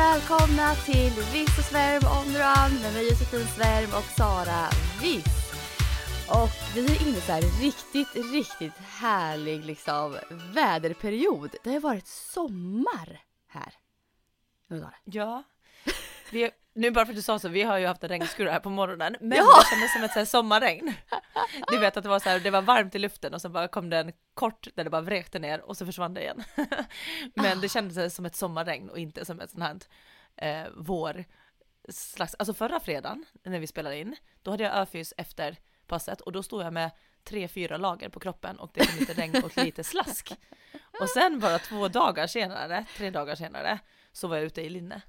Välkomna till Viss och Svärm on the run med mig Josefin Svärm och Sara Viss. Och vi är inne i så här riktigt, riktigt härlig liksom väderperiod. Det har ju varit sommar här. Ja. Vi, nu bara för att du sa så, vi har ju haft en regnskur här på morgonen, men Ja! det kändes som ett så här sommarregn. Du vet att det var så här, det var varmt i luften och så bara kom det en kort där det bara vräkte ner och så försvann det igen. Men det kändes som ett sommarregn och inte som ett sånt här eh, vår slags, alltså förra fredagen när vi spelade in, då hade jag öfys efter passet och då stod jag med tre, fyra lager på kroppen och det kom lite regn och lite slask. Och sen bara två dagar senare, tre dagar senare, så var jag ute i linne.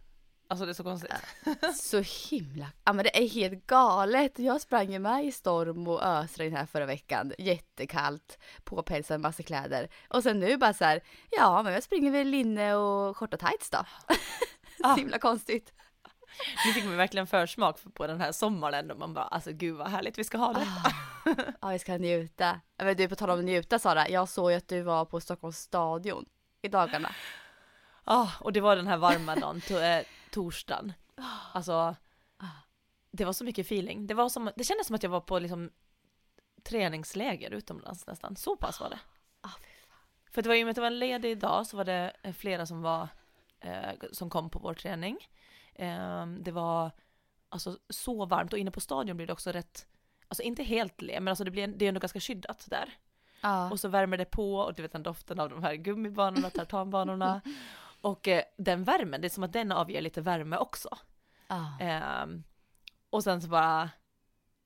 Alltså det är så konstigt. Så himla, ja men det är helt galet. Jag sprang ju med i storm och ösregn här förra veckan. Jättekallt, påpälsad massa kläder. Och sen nu bara så här, ja men jag springer väl linne och korta tights då. Ah. så himla konstigt. Nu fick man verkligen försmak på den här sommaren och man bara alltså gud vad härligt vi ska ha det. Ja, vi ska njuta. Ja, Men du, på tal om njuta Sara, jag såg ju att du var på Stockholms stadion i dagarna. Ah, och det var den här varma dagen, eh, torsdagen. Alltså, det var så mycket feeling. Det, var som, det kändes som att jag var på liksom träningsläger utomlands nästan. Så pass var det. Ah, För det var ju med att det var en ledig dag så var det eh, flera som var eh, som kom på vår träning. Eh, det var alltså så varmt och inne på stadion blir det också rätt, alltså inte helt le, men alltså det blir det är ändå ganska skyddat där. Ja. Och så värmer det på och du vet den doften av de här gummibanorna, tartanbanorna. Och eh, den värmen, det är som att den avger lite värme också. Ja. Ehm, och sen så bara,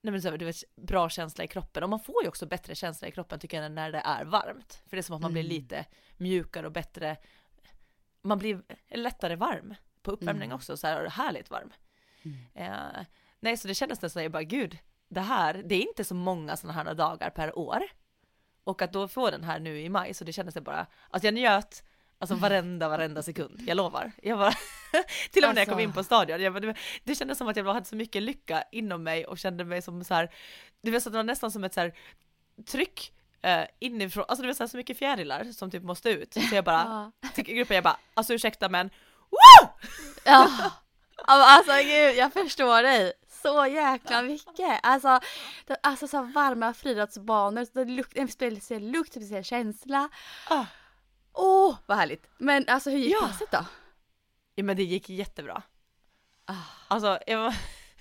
nej men så, du vet, bra känsla i kroppen. Och man får ju också bättre känsla i kroppen tycker jag när det är varmt. För det är som att man blir Mm. lite mjukare och bättre, man blir lättare varm på uppvärmning Mm. också, så här härligt varm. Mm. Eh, nej, så det kändes nästan, jag bara gud, det här, det är inte så många sådana här dagar per år. Och att då få den här nu i maj, så det kändes det bara, att jag njöt Alltså varenda, varenda sekund, jag lovar. Jag bara, till och med när jag kom Alltså. in på stadion, jag bara, det, det kändes som att jag bara hade så mycket lycka inom mig och kände mig som så här, du vet så att det var nästan som ett så här tryck eh, inifrån, alltså det var så, här, så mycket fjärilar som typ måste ut. Så jag bara, till gruppen jag bara, alltså ursäkta men, woo! Ja. Alltså gud, jag förstår dig. Så jäkla mycket. Alltså, det, alltså så varma friidrottsbanor, det luk, en speciell lukt, en speciell känsla. Ah. Åh, vad härligt. Men alltså hur gick Ja. passet då? Ja men det gick jättebra. Ah. Alltså, jag, var,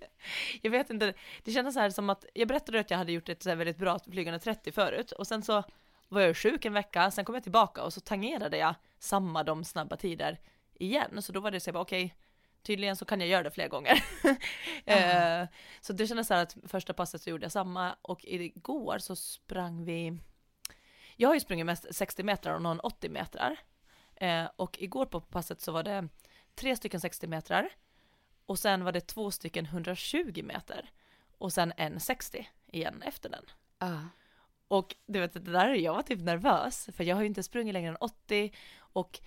jag vet inte, det kändes så här som att, jag berättade att jag hade gjort ett så väldigt bra flygande 30 förut och sen så var jag sjuk en vecka, sen kom jag tillbaka och så tangerade jag samma de snabba tider igen. Så då var det så jag bara okej, tydligen så kan jag göra det fler gånger. eh, så det kändes så här att första passet så gjorde jag samma och igår så sprang vi, jag har ju sprungit mest 60 meter och någon 80 meter. Eh, och igår på passet så var det tre stycken 60 meter och sen var det två stycken 120 meter och sen en 60 igen efter den. Ja. Och du vet, det där, jag var typ nervös för jag har ju inte sprungit längre än 80 och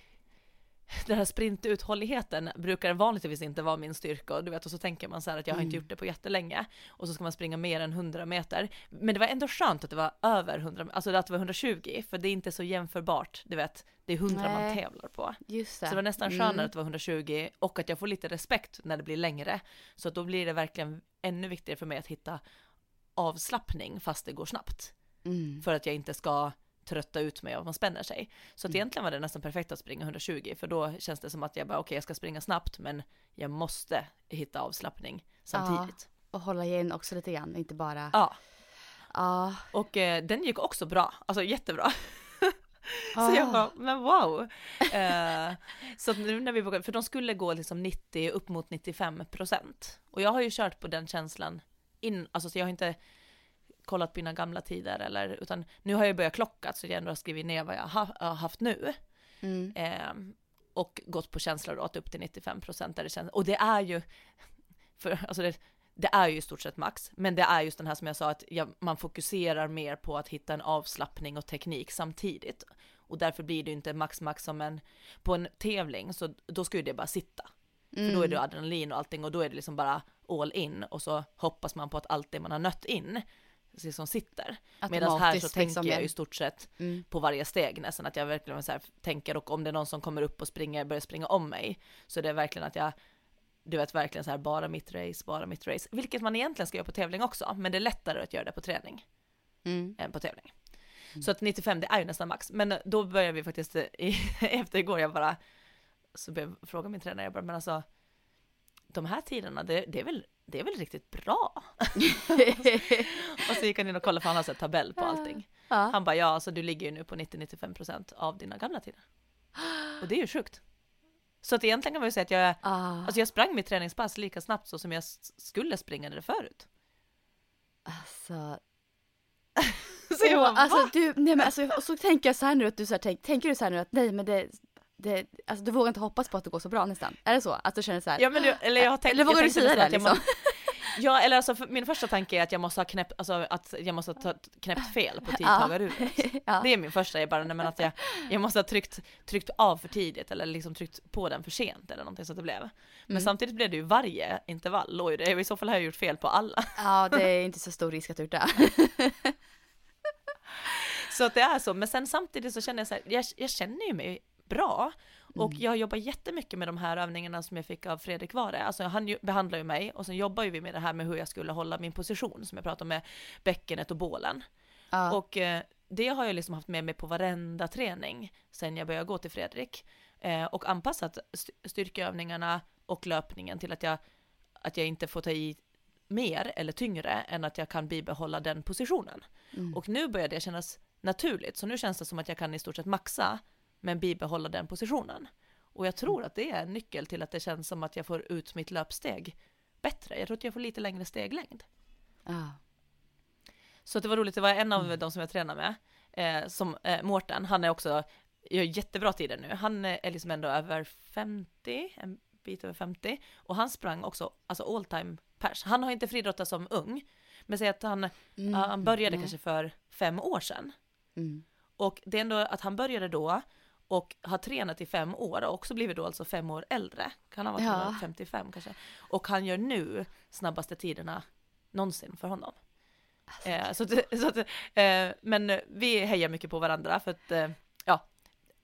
den här sprintuthålligheten brukar vanligtvis inte vara min styrka och du vet och så tänker man så här att jag har inte Mm. gjort det på jättelänge och så ska man springa mer än 100 meter. Men det var ändå skönt att det var över 100, alltså att det var 120 för det är inte så jämförbart, du vet, det är 100 man Nej. tävlar på. Just det. Så det var nästan Mm. skönare att det var 120 och att jag får lite respekt när det blir längre. Så att då blir det verkligen ännu viktigare för mig att hitta avslappning fast det går snabbt. Mm. För att jag inte ska trötta ut mig av att man spänner sig. Så att Mm. egentligen var det nästan perfekt att springa 120 för då känns det som att jag bara okej jag ska springa snabbt men jag måste hitta avslappning samtidigt. Och hålla igen också lite grann, inte bara... Ja, Ja. och eh, den gick också bra, alltså jättebra. Så Ah. jag bara, men wow. Eh, så nu när vi vågar, för de skulle gå liksom 90 upp mot 95 procent. Och jag har ju kört på den känslan in, alltså så jag har inte kollat på mina gamla tider eller utan nu har jag börjat klocka så jag ändå har skrivit ner vad jag ha, har haft nu. Mm. Eh, och gått på känsla då att upp till 95 procent där det känns, och det är ju, för alltså det, det är ju i stort sett max, men det är just den här som jag sa att jag, man fokuserar mer på att hitta en avslappning och teknik samtidigt. Och därför blir det ju inte max max som en, på en tävling, så då ska ju det bara sitta. För då är det adrenalin och allting och då är det liksom bara all in och så hoppas man på att allt det man har nött in liksom sitter. Medan här så tänker liksom, jag i stort sett Mm. på varje steg nästan att jag verkligen så här tänker och om det är någon som kommer upp och springer, börjar springa om mig så det är verkligen att jag du vet verkligen så här bara mitt race, bara mitt race, vilket man egentligen ska göra på tävling också, men det är lättare att göra det på träning Mm. än på tävling. Så att 95 det är ju nästan max, men då börjar vi faktiskt i, efter igår, jag bara så började jag fråga min tränare, jag bara men alltså de här tiderna, det, det är väl det är väl riktigt bra? och så gick han in och kollade för han har sett tabell på allting. ja. Han bara, ja alltså du ligger ju nu på 90-95% av dina gamla tider. Och det är ju sjukt. Så att egentligen kan man ju säga att jag, Ah, alltså jag sprang mitt träningspass lika snabbt så som jag skulle springa det förut. alltså, Så jag bara, alltså du, nej men alltså, och så tänker jag så här nu att du så här, tänk, tänker du så här nu att nej men det, det, alltså du vågar inte hoppas på att det går så bra nästan? Är det så? Att du känner så här? Ja men du, eller jag har tänkt, Eller vågar du säga det liksom? Ja eller alltså min första tanke är att jag måste ha knäppt, alltså att jag måste ha knäppt fel på tidtagaruret. Ja. Det är min första, jag bara, nej men att jag, jag måste ha tryckt, tryckt av för tidigt eller liksom tryckt på den för sent eller någonting så att det blev. Men Mm. samtidigt blev det ju varje intervall låg ju det, i så fall har jag gjort fel på alla. ja, det är inte så stor risk att du gjort det. Så att det är så, men sen samtidigt så känner jag så här, jag, jag känner ju mig bra och Mm. jag jobbar jättemycket med de här övningarna som jag fick av Fredrik Vare. Alltså han ju, behandlar ju mig och sen jobbar ju vi med det här med hur jag skulle hålla min position som jag pratade om med bäckenet och bålen. Ja. Och eh, det har jag liksom haft med mig på varenda träning sen jag började gå till Fredrik. Eh, och anpassat st- styrkeövningarna och löpningen till att jag, att jag inte får ta i mer eller tyngre än att jag kan bibehålla den positionen. Mm. Och nu börjar det kännas naturligt, så nu känns det som att jag kan i stort sett maxa men bibehålla den positionen. Och jag tror att det är en nyckel till att det känns som att jag får ut mitt löpsteg bättre. Jag tror att jag får lite längre steglängd. Ja. Så det var roligt, det var en av de som jag tränar med, eh, som eh, Mårten, han är också, gör jättebra tider nu. Han eh, är liksom ändå över 50, en bit över 50, och han sprang också, alltså all time pers. Han har inte friidrottat som ung, men säg att han, Mm. han började Nej. kanske för fem år sedan. Mm. Och det är ändå att han började då och har tränat i fem år och också blivit då alltså fem år äldre. Kan han vara Ja. ja. 55 kanske. Och han gör nu snabbaste tiderna någonsin för honom. Alltså, Eh, så att, så att, eh, men vi hejar mycket på varandra för att eh, ja,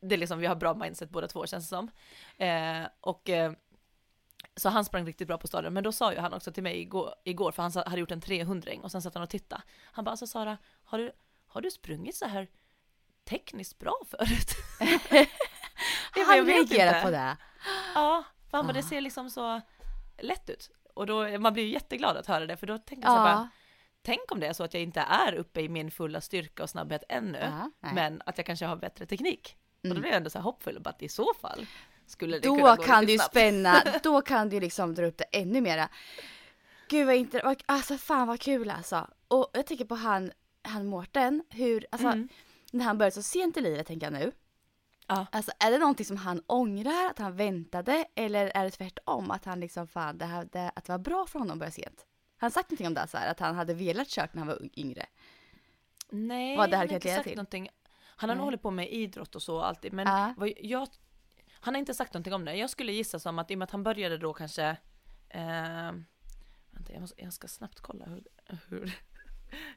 det är liksom, vi har bra mindset båda två känns det som. Eh, och eh, så han sprang riktigt bra på stadion, men då sa ju han också till mig igår, igår för han hade gjort en 300 och sen satt han och tittade. Han bara, alltså Sara, har du, har du sprungit så här tekniskt bra förut? Han jag vet reagerar på det. Ja, för han bara, det ser liksom så lätt ut. Och då, man blir ju jätteglad att höra det, för då tänker jag så här bara, tänk om det är så att jag inte är uppe i min fulla styrka och snabbhet ännu, Ja, men att jag kanske har bättre teknik. Och Mm. då blir jag ändå så här hoppfull, bara att i så fall skulle det Då kunna gå kan riktigt snabbt. spänna, då kan du liksom dra upp det ännu mera. Gud vad inte, vad- alltså fan vad kul alltså. Och jag tänker på han, han Mårten, hur, alltså Mm. När han började så sent i livet tänker jag nu. Ja. Alltså är det någonting som han ångrar att han väntade eller är det tvärtom att han liksom fan det här, det, att det var bra för honom att börja sent? Han sagt någonting om det så här, att han hade velat kört när han var yngre. Nej, vad det här han har inte sagt till. någonting. Han har nog hållit på med idrott och så alltid, men Ja. vad jag, han har inte sagt någonting om det. Jag skulle gissa som att i och med att han började då kanske, eh, vänta jag, måste, jag ska snabbt kolla hur, hur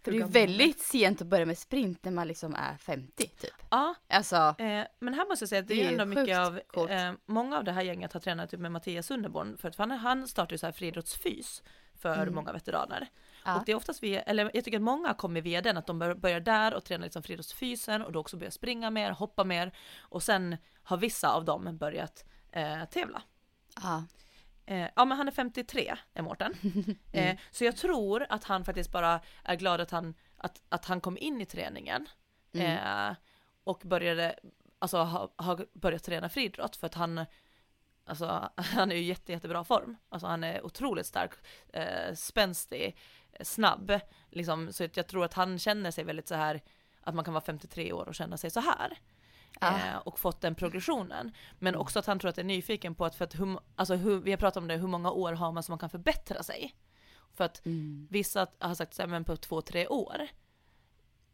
För det är ju väldigt sent att börja med sprint när man liksom är 50 typ. Ja, Alltså, Eh, men här måste jag säga att det, Det är ju ändå mycket av, eh, många av det här gänget har tränat typ med Mattias Sunderborn, för att han, han startar ju så här friidrottsfys för Mm. många veteraner. Ja. Och det är oftast via, eller jag tycker att många kommer via den, att de bör- börjar där och tränar liksom friidrottsfysen och då också börjar springa mer, hoppa mer och sen har vissa av dem börjat eh, tävla. ja. Eh, ja men han är 53, är Mårten. Mm. Eh, så jag tror att han faktiskt bara är glad att han, att, att han kom in i träningen. Mm. Eh, och började, alltså ha, ha börjat träna friidrott för att han, alltså han är ju jätte, jättebra form. Alltså han är otroligt stark, eh, spänstig, snabb. Liksom, så jag tror att han känner sig väldigt så här att man kan vara 53 år och känna sig så här. Ah. Eh, och fått den progressionen. Men också att han tror att det är nyfiken på att, för att hur, alltså hur, vi har pratat om det, hur många år har man som man kan förbättra sig? För att Mm. vissa har sagt så här, men på två, tre år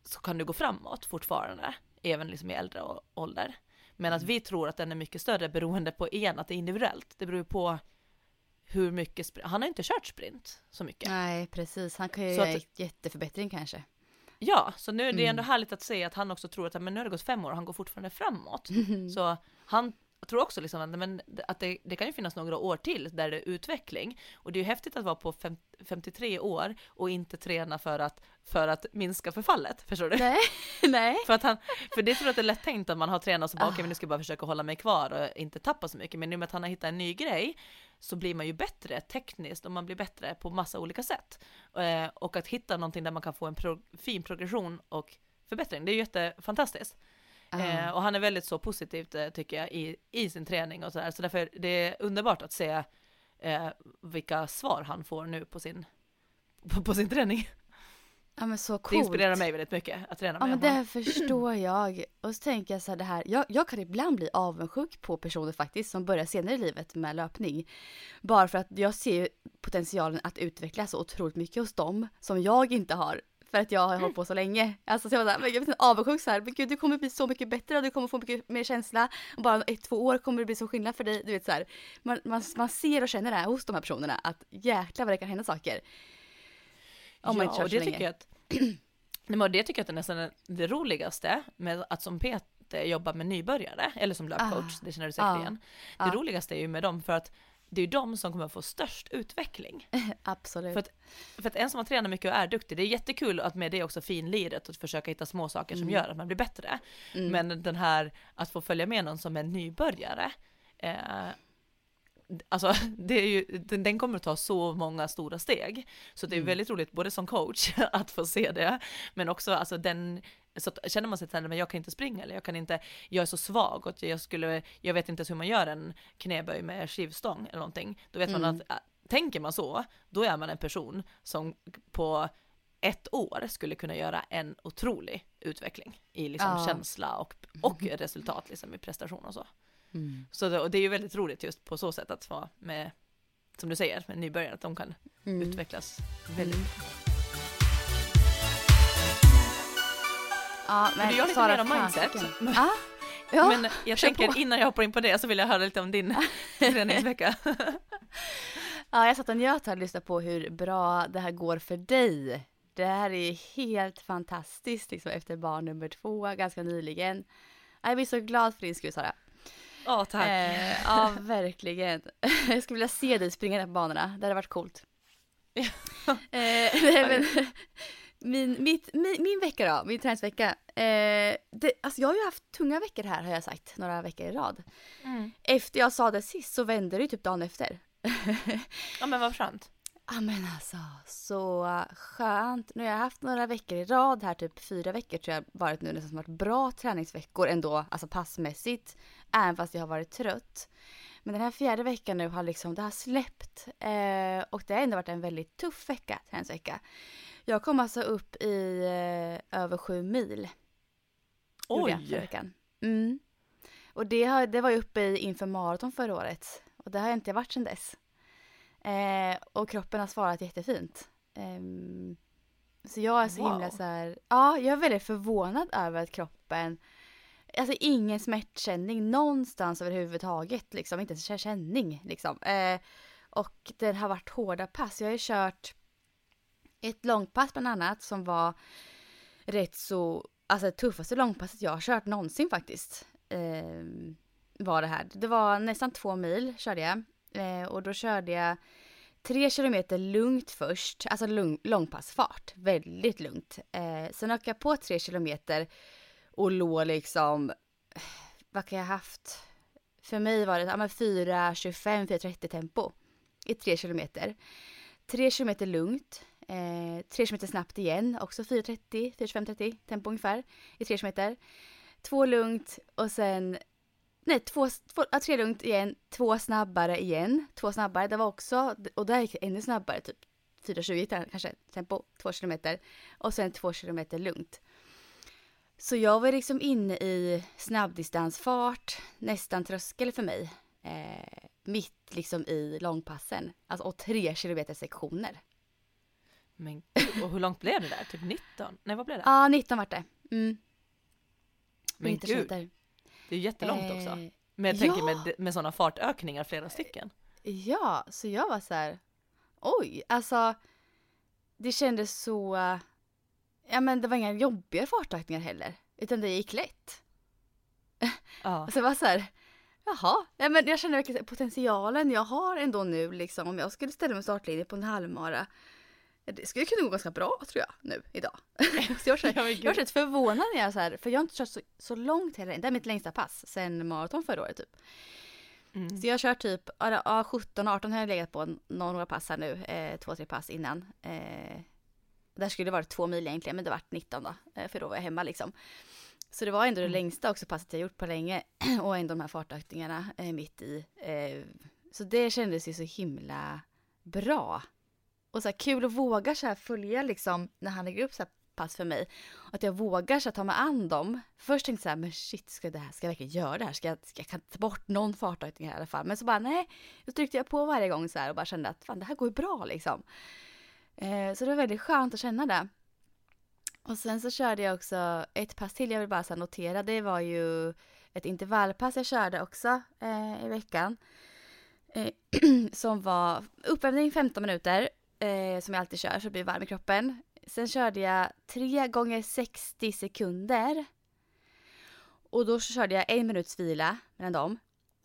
så kan du gå framåt fortfarande, även liksom i äldre ålder. Men att vi tror att den är mycket större beroende på en, att det är individuellt. Det beror på hur mycket, han har inte kört sprint så mycket. Nej, precis. Han kan ju Så göra att- jätteförbättring kanske. Ja, så nu är det ändå Mm. härligt att se att han också tror att men nu har det gått fem år och han går fortfarande framåt. Mm. Så han tror också liksom att, men, att det, det kan ju finnas några år till där det är utveckling. Och det är ju häftigt att vara på fem, 53 år och inte träna för att, för att minska förfallet, förstår du? Nej, nej. För, att han, för det tror jag att det är lätt tänkt att man har tränat så bara, Ah. men nu ska jag bara försöka hålla mig kvar och inte tappa så mycket. Men nu med att han har hittat en ny grej så blir man ju bättre tekniskt och man blir bättre på massa olika sätt. Eh, och att hitta någonting där man kan få en pro, fin progression och förbättring, det är ju jättefantastiskt. Eh, och han är väldigt så positivt eh, tycker jag i, i sin träning och sådär. Så därför det är underbart att se eh, vilka svar han får nu på sin, på, på sin träning. Ja men så coolt. Det inspirerar mig väldigt mycket att träna Ja med men honom. det förstår jag. Och så tänker jag så här det här, jag, jag kan ibland bli avundsjuk på personer faktiskt som börjar senare i livet med löpning. Bara för att jag ser potentialen att utveckla så otroligt mycket hos dem som jag inte har. För att jag har hållit på så länge. Alltså så jag var såhär, men jag blir avundsjuk så här, men gud du kommer bli så mycket bättre och du kommer få mycket mer känsla. Och bara ett, två år kommer det bli så skillnad för dig. Du vet så här, man, man, man ser och känner det här hos de här personerna att jäklar vad det kan hända saker. Om man inte kör och det tycker jag att, Nej, men det tycker jag att är nästan det roligaste med att som Peter jobba med nybörjare, eller som löpcoach, Ah. det känner du säkert Ah. igen. Det Ah. roligaste är ju med dem för att det är ju de som kommer få störst utveckling. Absolut. För att, för att en som har tränat mycket och är duktig, det är jättekul att med det också finliret och försöka hitta små saker som Mm. gör att man blir bättre. Mm. Men den här att få följa med någon som är nybörjare, eh, alltså det är ju, den, den kommer att ta så många stora steg. Så det är Mm. väldigt roligt både som coach att få se det, men också alltså den så känner man sig till men jag kan inte springa eller jag kan inte, jag är så svag och jag skulle, jag vet inte ens hur man gör en knäböj med skivstång eller någonting. Då vet man Mm. att, äh, tänker man så, då är man en person som på ett år skulle kunna göra en otrolig utveckling i liksom Ja. känsla och, och resultat liksom i prestation och så. Mm. Så det, och det är ju väldigt roligt just på så sätt att vara med, som du säger, med nybörjare, att de kan Mm. utvecklas väldigt Mm. Ja, Men du gör lite Sara, mer om mindset. fasiken. Ja, ja. Men jag tänker på. innan jag hoppar in på det så vill jag höra lite om din träningsvecka. ja, jag satt och njöt här och lyssnade på hur bra det här går för dig. Det här är helt fantastiskt liksom, efter barn nummer två, ganska nyligen. Jag blir så glad för din skull Sara. Ja, tack. Eh, ja, verkligen. Jag skulle vilja se dig springa på banorna. Det hade varit coolt. Eh, men, min, mitt, min, min vecka då, min träningsvecka. Eh, det, alltså jag har ju haft tunga veckor här har jag sagt, några veckor i rad. Mm. Efter jag sa det sist så vände det ju typ dagen efter. Ja men vad skönt. Ja men alltså, så skönt. Nu har jag haft några veckor i rad här, typ fyra veckor tror jag varit nu nästan som varit bra träningsveckor ändå, alltså passmässigt. Även fast jag har varit trött. Men den här fjärde veckan nu har liksom, det har släppt. Eh, och det har ändå varit en väldigt tuff vecka, träningsvecka. Jag kom alltså upp i eh, över sju mil. Oj! Mm. Och det, har, det var jag uppe i inför maraton förra året. Och det har jag inte varit sedan dess. Eh, och kroppen har svarat jättefint. Ehm, så jag är så himla Wow. så här, ja jag är väldigt förvånad över att kroppen, alltså ingen smärtkänning någonstans överhuvudtaget liksom, inte ens känning liksom. Eh, och det har varit hårda pass. Jag har ju kört ett långpass bland annat som var rätt så, alltså det tuffaste långpasset jag har kört någonsin faktiskt. Eh, var det här. Det var nästan två mil körde jag. Eh, och då körde jag tre kilometer lugnt först, alltså lung, långpassfart, väldigt lugnt. Eh, sen åkte jag på tre kilometer och låg liksom, vad kan jag ha haft? För mig var det ja, 4.25, 4.30 tempo i 3 kilometer. 3 kilometer lugnt, eh, km kilometer snabbt igen, också 4.30, 4.25-30 tempo ungefär i 3 kilometer. Två lugnt och sen nej, två, två, ja, tre lugnt igen, två snabbare igen, två snabbare. Det var också, och där gick det ännu snabbare, typ 4.20 kanske, tempo, två kilometer. Och sen två kilometer lugnt. Så jag var liksom inne i snabbdistansfart, nästan tröskel för mig. Eh, mitt liksom i långpassen, alltså och tre kilometer sektioner. Men och hur långt blev det där? Typ 19? Nej vad blev det? Ja, 19 vart det. Mm. Men 19 gud, kilometer. det är ju jättelångt också. Eh, Men jag tänker ja. med, med sådana fartökningar, flera stycken. Ja, så jag var så här, oj, alltså det kändes så, ja men det var inga jobbiga fartökningar heller, utan det gick lätt. Ja. Så jag var så här, jaha, ja, men jag känner verkligen potentialen jag har ändå nu liksom, om jag skulle ställa mig i startlinjen på en halvmara, det skulle kunna gå ganska bra tror jag nu idag. så jag, var så rätt förvånad när jag så här, för jag har inte kört så, så långt heller, det är mitt längsta pass sen maraton förra året typ. Mm. Så jag kör typ, ja, ja, 17, 18 har jag legat på några pass här nu, eh, två, tre pass innan. Eh, där skulle det varit två mil egentligen, men det vart 19 då, eh, för då var jag hemma liksom. Så det var ändå det Mm. längsta också passet jag gjort på länge och ändå de här fartökningarna eh, mitt i. Eh, så det kändes ju så himla bra. Och så här kul att våga så här följa liksom när han lägger upp så här pass för mig. Att jag vågar så här, ta mig an dem. Först tänkte jag så här, men shit, ska, det här, ska jag verkligen göra det här? Ska jag, ska jag kan ta bort någon fartökning här i alla fall? Men så bara nej, då tryckte jag på varje gång så här och bara kände att fan det här går ju bra liksom. Eh, så det var väldigt skönt att känna det. Och sen så körde jag också ett pass till jag vill bara så notera. Det var ju ett intervallpass jag körde också eh, i veckan. Eh, som var uppvärmning 15 minuter eh, som jag alltid kör så att blir varm i kroppen. Sen körde jag 3 gånger 60 sekunder. Och då körde jag en minuts vila mellan dem.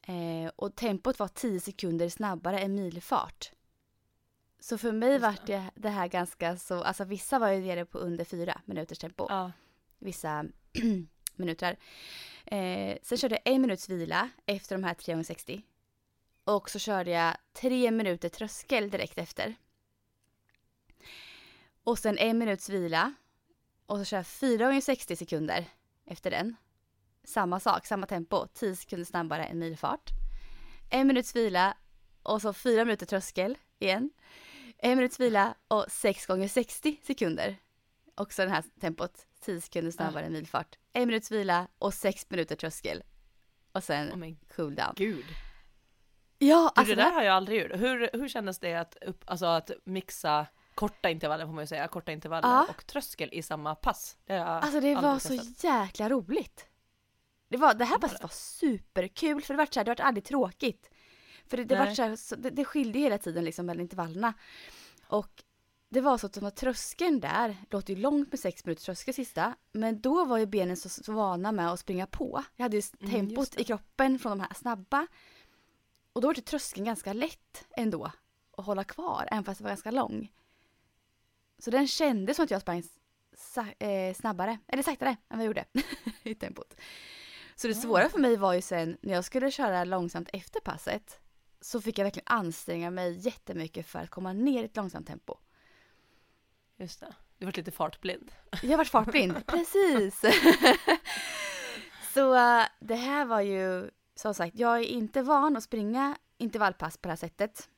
Eh, och tempot var 10 sekunder snabbare än milfart. Så för mig vart det, det här ganska så, alltså vissa var ju nere på under 4 minuters tempo Ja. vissa minuter. Eh, sen körde jag en minuts vila efter de här 3 gånger 60 Och så körde jag tre minuter tröskel direkt efter. Och sen en minuts vila. Och så kör jag 4 gånger 60 sekunder efter den. Samma sak, samma tempo, 10 sekunder snabbare än milfart. En minuts vila och så fyra minuter tröskel igen. En minuts vila och 6 gånger 60 sekunder. Också det här tempot, 10 sekunder snabbare än milfart. En minuts vila och 6 minuter tröskel. Och sen Oh cool down. gud. Ja, alltså det där har jag aldrig gjort. Hur, hur kändes det att, upp, alltså att mixa korta intervaller får man ju säga, korta intervaller Ja. och tröskel i samma pass? Det Alltså det var så jäkla roligt. Det, var, det här passet var superkul för det var så här, det var aldrig tråkigt. För det, det, var så här, så det, det skilde hela tiden liksom mellan intervallerna. Och det var så att de tröskeln där, låter ju långt med sex minuters tröskel sista, men då var ju benen så, så vana med att springa på. Jag hade ju Mm, tempot det. i kroppen från de här snabba. Och då var det tröskeln ganska lätt ändå att hålla kvar, även fast det var ganska lång. Så den kändes som att jag sprang eh, snabbare, eller saktare än vad jag gjorde i tempot. Så det Ah. svåra för mig var ju sen när jag skulle köra långsamt efter passet så fick jag verkligen anstränga mig jättemycket för att komma ner i ett långsamt tempo. Just det. Du var lite fartblind. Jag varit fartblind, precis! så eh, det här var ju, som sagt, jag är inte van att springa intervallpass på det här sättet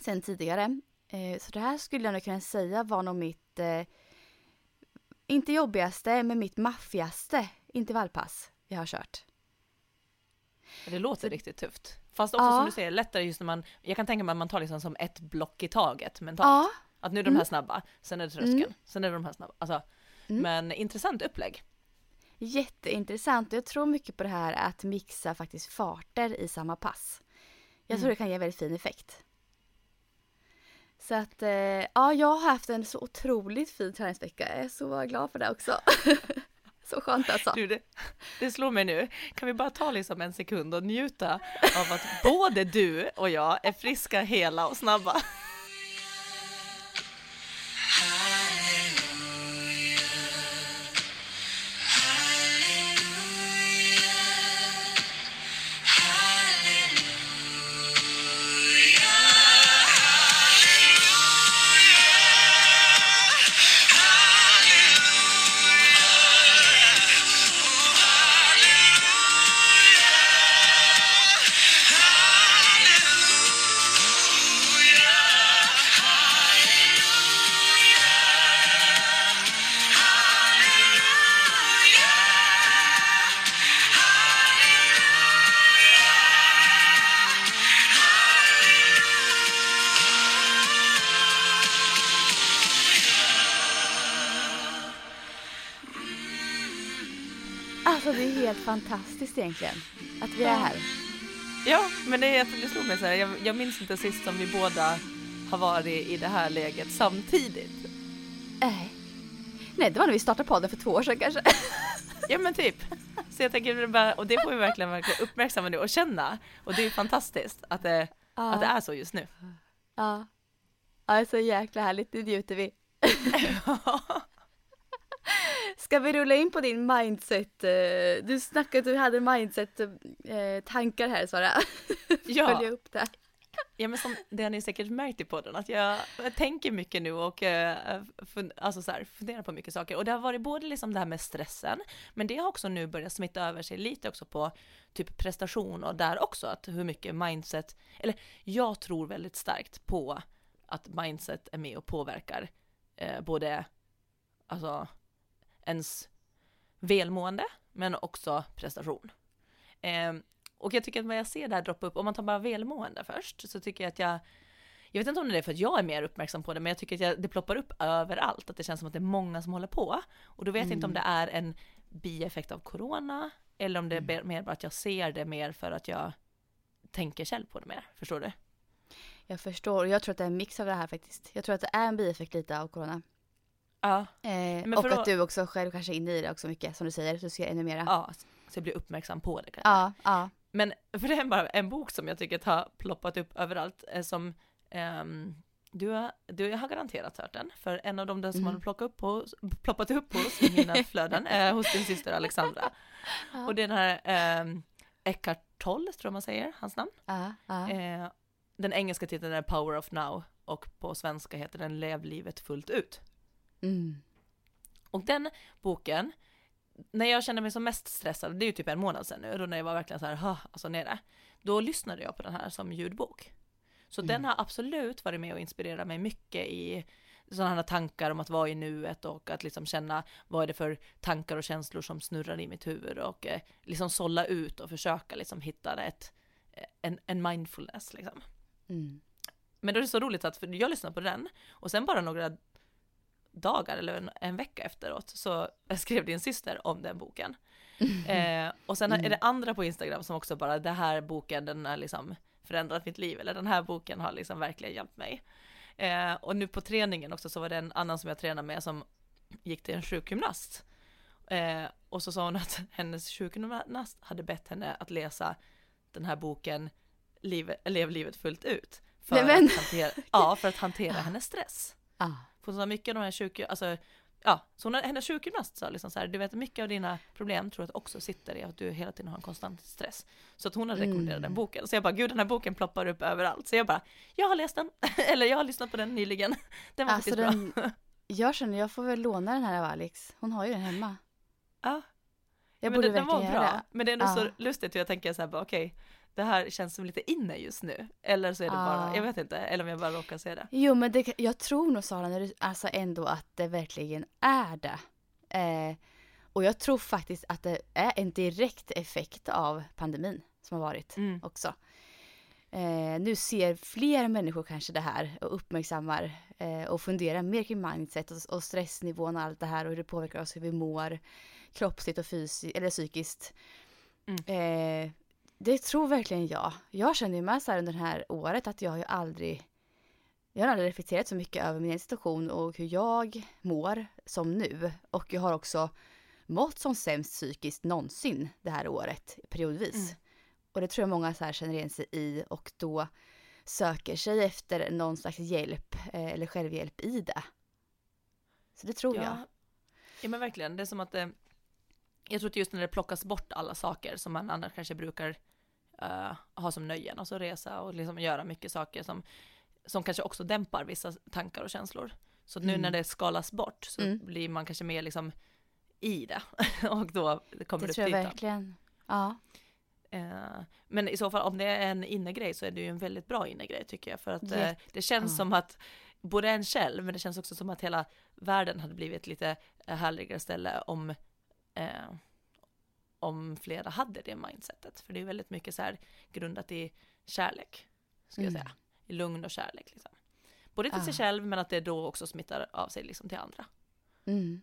sen tidigare. Eh, så det här skulle jag nog kunna säga var nog mitt, eh, inte jobbigaste, men mitt maffigaste intervallpass jag har kört. Det låter Så- riktigt tufft. Fast också Ja. som du säger, lättare just när man, jag kan tänka mig att man tar liksom som ett block i taget mentalt. Ja, Att nu är de här snabba, sen är det tröskeln, Mm. sen är det de här snabba. Alltså, Mm. Men intressant upplägg. jätteintressant. Jag tror mycket på det här att mixa faktiskt farter i samma pass. Jag tror Mm. det kan ge väldigt fin effekt. Så att, eh, ja, jag har haft en så otroligt fin träningsvecka. Jag är så glad för det också. så skönt alltså. Du, det, det slår mig nu. Kan vi bara ta liksom en sekund och njuta av att både du och jag är friska, hela och snabba. Alltså det är helt fantastiskt egentligen att vi är här. Ja, men det, det slog mig så här, jag, jag minns inte sist som vi båda har varit i det här läget samtidigt. Nej. Nej, det var när vi startade podden för två år sedan kanske. Ja men typ. Så jag tänker bara, och det får vi verkligen, verkligen uppmärksamma nu och känna. Och det är fantastiskt att det, Ja. att det är så just nu. Ja. Ja, det är så jäkla härligt. Nu njuter vi. Ska vi rulla in på din mindset? eh, Du snackade att du hade mindset-tankar här Sara. Ja. Följa upp det. Ja men som, det har ni säkert märkt i podden, att jag, jag tänker mycket nu och eh, fun, alltså så här, funderar på mycket saker. Och det har varit både liksom det här med stressen, men det har också nu börjat smitta över sig lite också på typ prestation och där också, att hur mycket mindset, eller jag tror väldigt starkt på att mindset är med och påverkar eh, både alltså ens välmående, men också prestation. Eh, och jag tycker att när jag ser det här droppa upp, om man tar bara välmående först, så tycker jag att jag, jag vet inte om det är för att jag är mer uppmärksam på det, men jag tycker att jag, det ploppar upp överallt, att det känns som att det är många som håller på. Och då vet jag inte om det är en bieffekt av corona, eller om det är mer bara att jag ser det mer för att jag tänker själv på det mer. Förstår du? Jag förstår. Jag tror att det är en mix av det här faktiskt. Jag tror att det är en bieffekt lite av corona. Ja. Eh, och att du också själv kanske är inne i det också mycket, som du säger. Du ser ännu mera. Ja, så jag blir uppmärksam på det kanske. ja. ja. Men för det är bara en bok som jag tycker har ploppat upp överallt, eh, som ehm, du, har, du har garanterat hört den, för en av de där som Mm. har plockat upp hos, ploppat upp hos i mina flöden, eh, hos din syster Alexandra. Och det är den här um, Eckhart Tolle, tror man säger, hans namn. ja, ja. Eh, den engelska titeln är Power of Now och på svenska heter den Lev livet fullt ut. Mm. Och den boken, när jag kände mig som mest stressad, det är ju typ en månad sedan nu, då när jag var verkligen så här, alltså nere, då lyssnade jag på den här som ljudbok. Så den har absolut varit med och inspirerat mig mycket i sådana tankar om att vara i nuet och att liksom känna vad är det för tankar och känslor som snurrar i mitt huvud och eh, liksom sålla ut och försöka liksom hitta ett, eh, en, en mindfulness liksom. Mm. Men då är det så roligt att för jag lyssnade på den och sen bara några dagar eller en, en vecka efteråt så skrev din syster om den boken. Eh, och sen är det andra på Instagram som också bara, det här boken den har liksom förändrat mitt liv, eller den här boken har liksom verkligen hjälpt mig. Eh, och nu på träningen också så var det en annan som jag tränar med som gick till en sjukgymnast. Eh, och så sa hon att hennes sjukgymnast hade bett henne att läsa den här boken Liv, Lev livet fullt ut. För, Nej, att hantera, ja, för att hantera hennes stress. Ja. För sa mycket av de här sjuk, alltså, ja, så hon, hennes sjukgymnast sa liksom så här, du vet mycket av dina problem tror jag att också sitter i att du hela tiden har en konstant stress. Så att hon har rekommenderat Mm. den boken. Så jag bara, gud den här boken ploppar upp överallt. Så jag bara, jag har läst den, eller jag har lyssnat på den nyligen. Den var Alltså faktiskt bra. den, jag känner jag får väl låna den här av Alex. Hon har ju den hemma. Ja, Jag men borde den, den var verkligen bra. göra. Men det är så Ja. lustigt hur jag tänker så här, okej, det här känns som lite inne just nu. Eller så är det bara, Ja. jag vet inte, eller om jag bara råkar se det. Jo men det, jag tror nog Sara, när du, alltså ändå att det verkligen är det. Eh, och jag tror faktiskt att det är en direkt effekt av pandemin som har varit Mm. också. Eh, nu ser fler människor kanske det här och uppmärksammar eh, och funderar mer kring mindset och, och stressnivån och allt det här och hur det påverkar oss, hur vi mår kroppsligt och fysiskt eller psykiskt. Eh, det tror verkligen jag. Jag känner ju med så här under det här året att jag har ju aldrig jag har aldrig reflekterat så mycket över min situation och hur jag mår som nu. Och jag har också mått som sämst psykiskt någonsin det här året periodvis. Mm. Och det tror jag många så här känner igen sig i och då söker sig efter någon slags hjälp eh, eller självhjälp i det. Så det tror jag. Ja, ja men verkligen, det är som att eh, jag tror att just när det plockas bort alla saker som man annars kanske brukar eh, ha som nöjen, alltså resa och liksom göra mycket saker som, som kanske också dämpar vissa tankar och känslor. Så att nu Mm. när det skalas bort så Mm. blir man kanske mer liksom i det och då kommer Det det, tror jag verkligen. Ja. Eh, men i så fall om det är en innegrej så är det ju en väldigt bra innegrej tycker jag för att Jätte- det känns ja. som att både en själv men det känns också som att hela världen hade blivit lite härligare ställe om eh, om flera hade det mindsetet för det är väldigt mycket så här grundat i kärlek skulle jag Mm. säga i lugn och kärlek liksom. både till sig Ah. själv men att det då också smittar av sig liksom till andra Mm.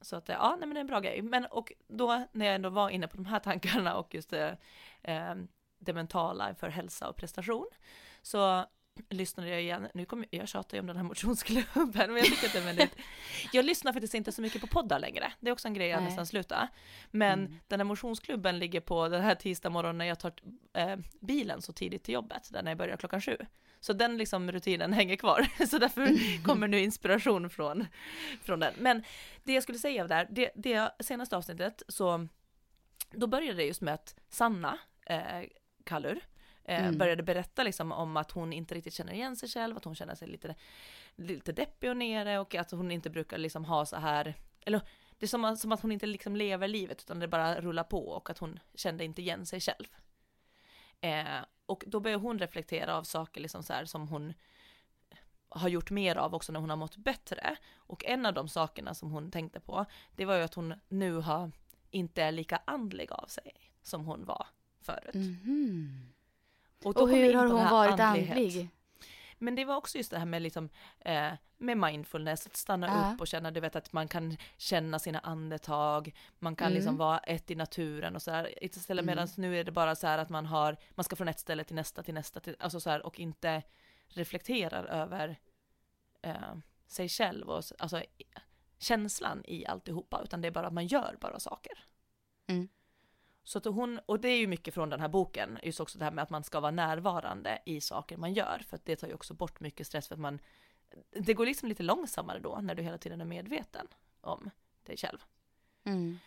Så att ja, nej men det är en bra grej. Men och då när jag ändå var inne på de här tankarna och just det, eh, det mentala för hälsa och prestation så lyssnade jag igen, nu kommer jag tjatar ju om den här motionsklubben, men jag tycker att det är väldigt, jag lyssnar faktiskt inte så mycket på poddar längre, det är också en grej jag Nej. nästan sluta. Men Mm. den här motionsklubben ligger på den här tisdag morgonen när jag tar eh, bilen så tidigt till jobbet, där när jag börjar klockan sju. Så den liksom rutinen hänger kvar, så därför kommer nu inspiration från, från den. Men det jag skulle säga där, det, det senaste avsnittet så, då började det just med att Sanna, eh, Kallur, Mm. började berätta liksom om att hon inte riktigt känner igen sig själv, att hon känner sig lite, lite deppig och nere och att hon inte brukar liksom ha så här, eller det är som, som att hon inte liksom lever livet utan det bara rullar på och att hon kände inte igen sig själv. Eh, och då börjar hon reflektera av saker liksom så här som hon har gjort mer av också när hon har mått bättre. Och en av de sakerna som hon tänkte på, det var ju att hon nu har, inte är lika andlig av sig som hon var förut. Mhm. då Och vi hur har hon varit andlighet. andlig? Men det var också just det här med liksom, eh, med mindfulness, att stanna Ja. upp och känna, du vet att man kan känna sina andetag, man kan Mm. liksom vara ett i naturen och så här, istället Mm. medan nu är det bara så här att man har, man ska från ett ställe till nästa, till nästa, till, alltså så här, och inte reflekterar över eh, sig själv och alltså känslan i alltihopa, utan det är bara att man gör bara saker. Mm. Så att hon, och det är ju mycket från den här boken, just också det här med att man ska vara närvarande i saker man gör, för att det tar ju också bort mycket stress för att man, det går liksom lite långsammare då när du hela tiden är medveten om dig själv. Mm.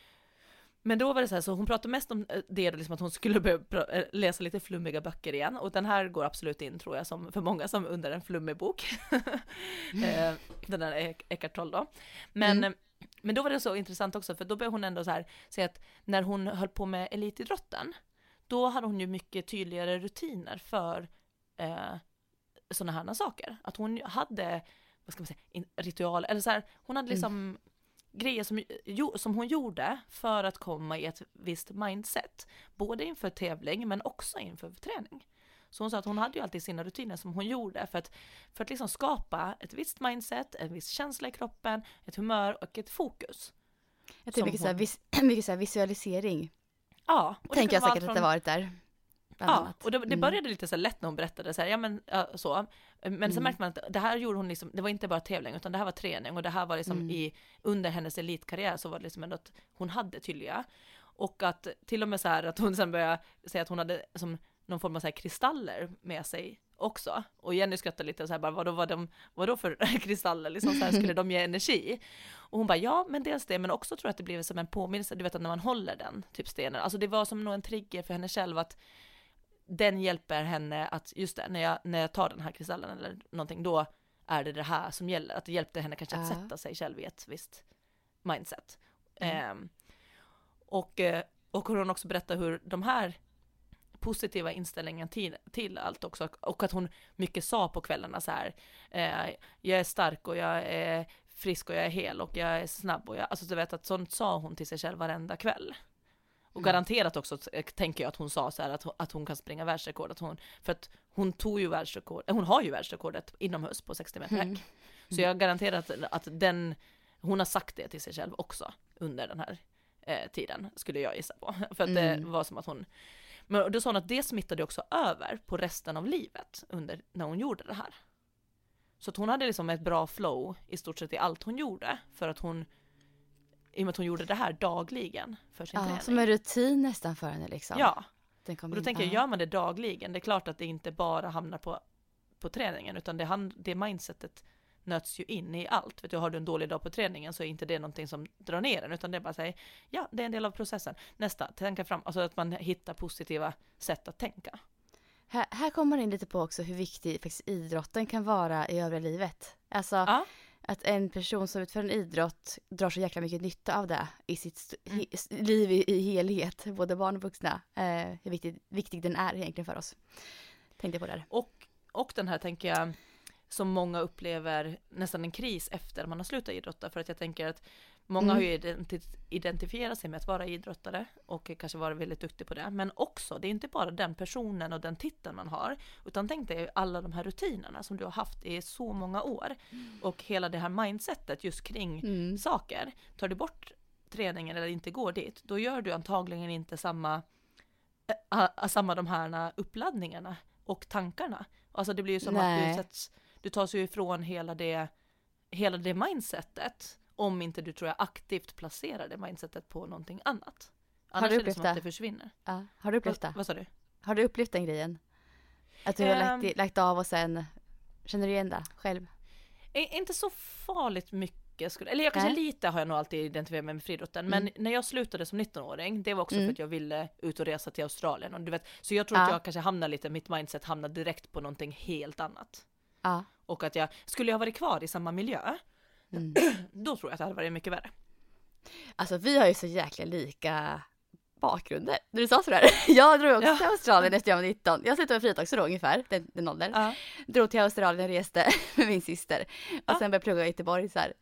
Men då var det så här, så hon pratade mest om eh, det, liksom att hon skulle börja eh, läsa lite flummiga böcker igen, och den här går absolut in tror jag som för många som under en flummig bok. Eh, den där Eckart Tolle då. Men, Mm. Men då var det så intressant också, för då började hon ändå så här säga att när hon höll på med elitidrotten, då hade hon ju mycket tydligare rutiner för eh, sådana här saker. Att hon hade, vad ska man säga, ritual, eller så här, hon hade Mm. liksom grejer som, som hon gjorde för att komma i ett visst mindset. Både inför tävling men också inför träning. Så hon sa att hon hade ju alltid sina rutiner som hon gjorde för att, för att liksom skapa ett visst mindset, en viss känsla i kroppen, ett humör och ett fokus. Jag tänker mycket, så här, hon- vis, mycket så här visualisering. Ja, och det Tänker jag säkert allt att det från- varit där. Ja, och det, det Mm. började lite så lätt när hon berättade så här, ja men så. Men sen Mm. märkte man att det här gjorde hon liksom, det var inte bara tävling utan det här var träning och det här var liksom Mm. i, under hennes elitkarriär så var det liksom ändå att hon hade tydliga. Och att till och med så här att hon sen började säga att hon hade som någon form av så här kristaller med sig också. Och Jenny skrattade lite så här bara, vadå, vad de, vadå för kristaller, liksom så här, skulle de ge energi? Och hon bara, ja men dels det, men också tror jag att det blev som en påminnelse, du vet att när man håller den, typ stenen, alltså det var som nog en trigger för henne själv att den hjälper henne att, just det, när jag, när jag tar den här kristallen eller någonting, då är det det här som gäller. Att det hjälpte henne kanske att Ja. sätta sig själv i ett visst mindset. Mm. Ehm, och, eh, och hur hon också berättar hur de här positiva inställningen till, till allt också, och att hon mycket sa på kvällarna så här, eh, jag är stark och jag är frisk och jag är hel och jag är snabb och jag, alltså du vet att sånt sa hon till sig själv varenda kväll. Och garanterat också eh, tänker jag att hon sa så här att, hon- att hon kan springa världsrekord, att hon, för att hon tog ju världsrekord, eh, hon har ju världsrekordet inomhus på 60 meter häck. Mm. Så jag garanterar att, att den, hon har sagt det till sig själv också under den här eh, tiden, skulle jag gissa på. För att det Mm. var som att hon, men då sa hon att det smittade också över på resten av livet under, när hon gjorde det här. Så att hon hade liksom ett bra flow i stort sett i allt hon gjorde, för att hon, i och med att hon gjorde det här dagligen för sin Ja, träning. som en rutin nästan för henne liksom. Ja, Den kom och då in. tänker jag, Ja. gör man det dagligen, det är klart att det inte bara hamnar på, på träningen, utan det, hand, det mindsetet nöts ju in i allt. Vet du, har du en dålig dag på träningen så är inte det någonting som drar ner en, utan det är bara säga, ja, det är en del av processen. Nästa, tänka fram, alltså att man hittar positiva sätt att tänka. Här, här kommer man in lite på också hur viktig faktiskt idrotten kan vara i övriga livet. Alltså Ja. att en person som utför en idrott drar så jäkla mycket nytta av det i sitt Mm. liv i, i helhet, både barn och vuxna. Eh, hur viktig, viktig den är egentligen för oss. Tänkte på där. Och, och den här tänker jag, som många upplever nästan en kris efter man har slutat idrotta, för att jag tänker att Många Mm. har ju identi- identifierat sig med att vara idrottare och kanske vara väldigt duktig på det. Men också, det är inte bara den personen och den titeln man har, utan tänk dig alla de här rutinerna som du har haft i så många år. Och hela det här mindsetet just kring Mm. saker. Tar du bort träningen eller inte går dit, då gör du antagligen inte samma, äh, samma de här uppladdningarna och tankarna. Alltså det blir ju som att Nej. du sätts, du tas ju ifrån hela det, hela det mindsetet om inte du tror jag aktivt placerar det mindsetet på någonting annat. Annars du är det upplevt som att det försvinner. Ja. Har du upplevt det? vad sa du? Har du upplevt den grejen? Att du har Ehm. lagt, i- lagt av och sen känner du igen det själv? Inte så farligt mycket, skulle, eller jag kanske Nej. lite har jag nog alltid identifierat mig med friidrotten, men Mm. när jag slutade som 19-åring, det var också Mm. för att jag ville ut och resa till Australien. Och du vet, så jag tror att Ja. jag kanske hamnade lite, mitt mindset hamnade direkt på någonting helt annat. Ja. Och att jag, skulle jag varit kvar i samma miljö, Mm. då tror jag att det hade varit mycket värre. Alltså vi har ju så jäkla lika bakgrunder. När du sa sådär. Jag drog också Ja. till Australien efter jag var 19. Jag slutade med också då ungefär, den, den åldern. Ja. Drog till Australien och reste med min syster. Och Ja. sen började jag plugga i Göteborg så här.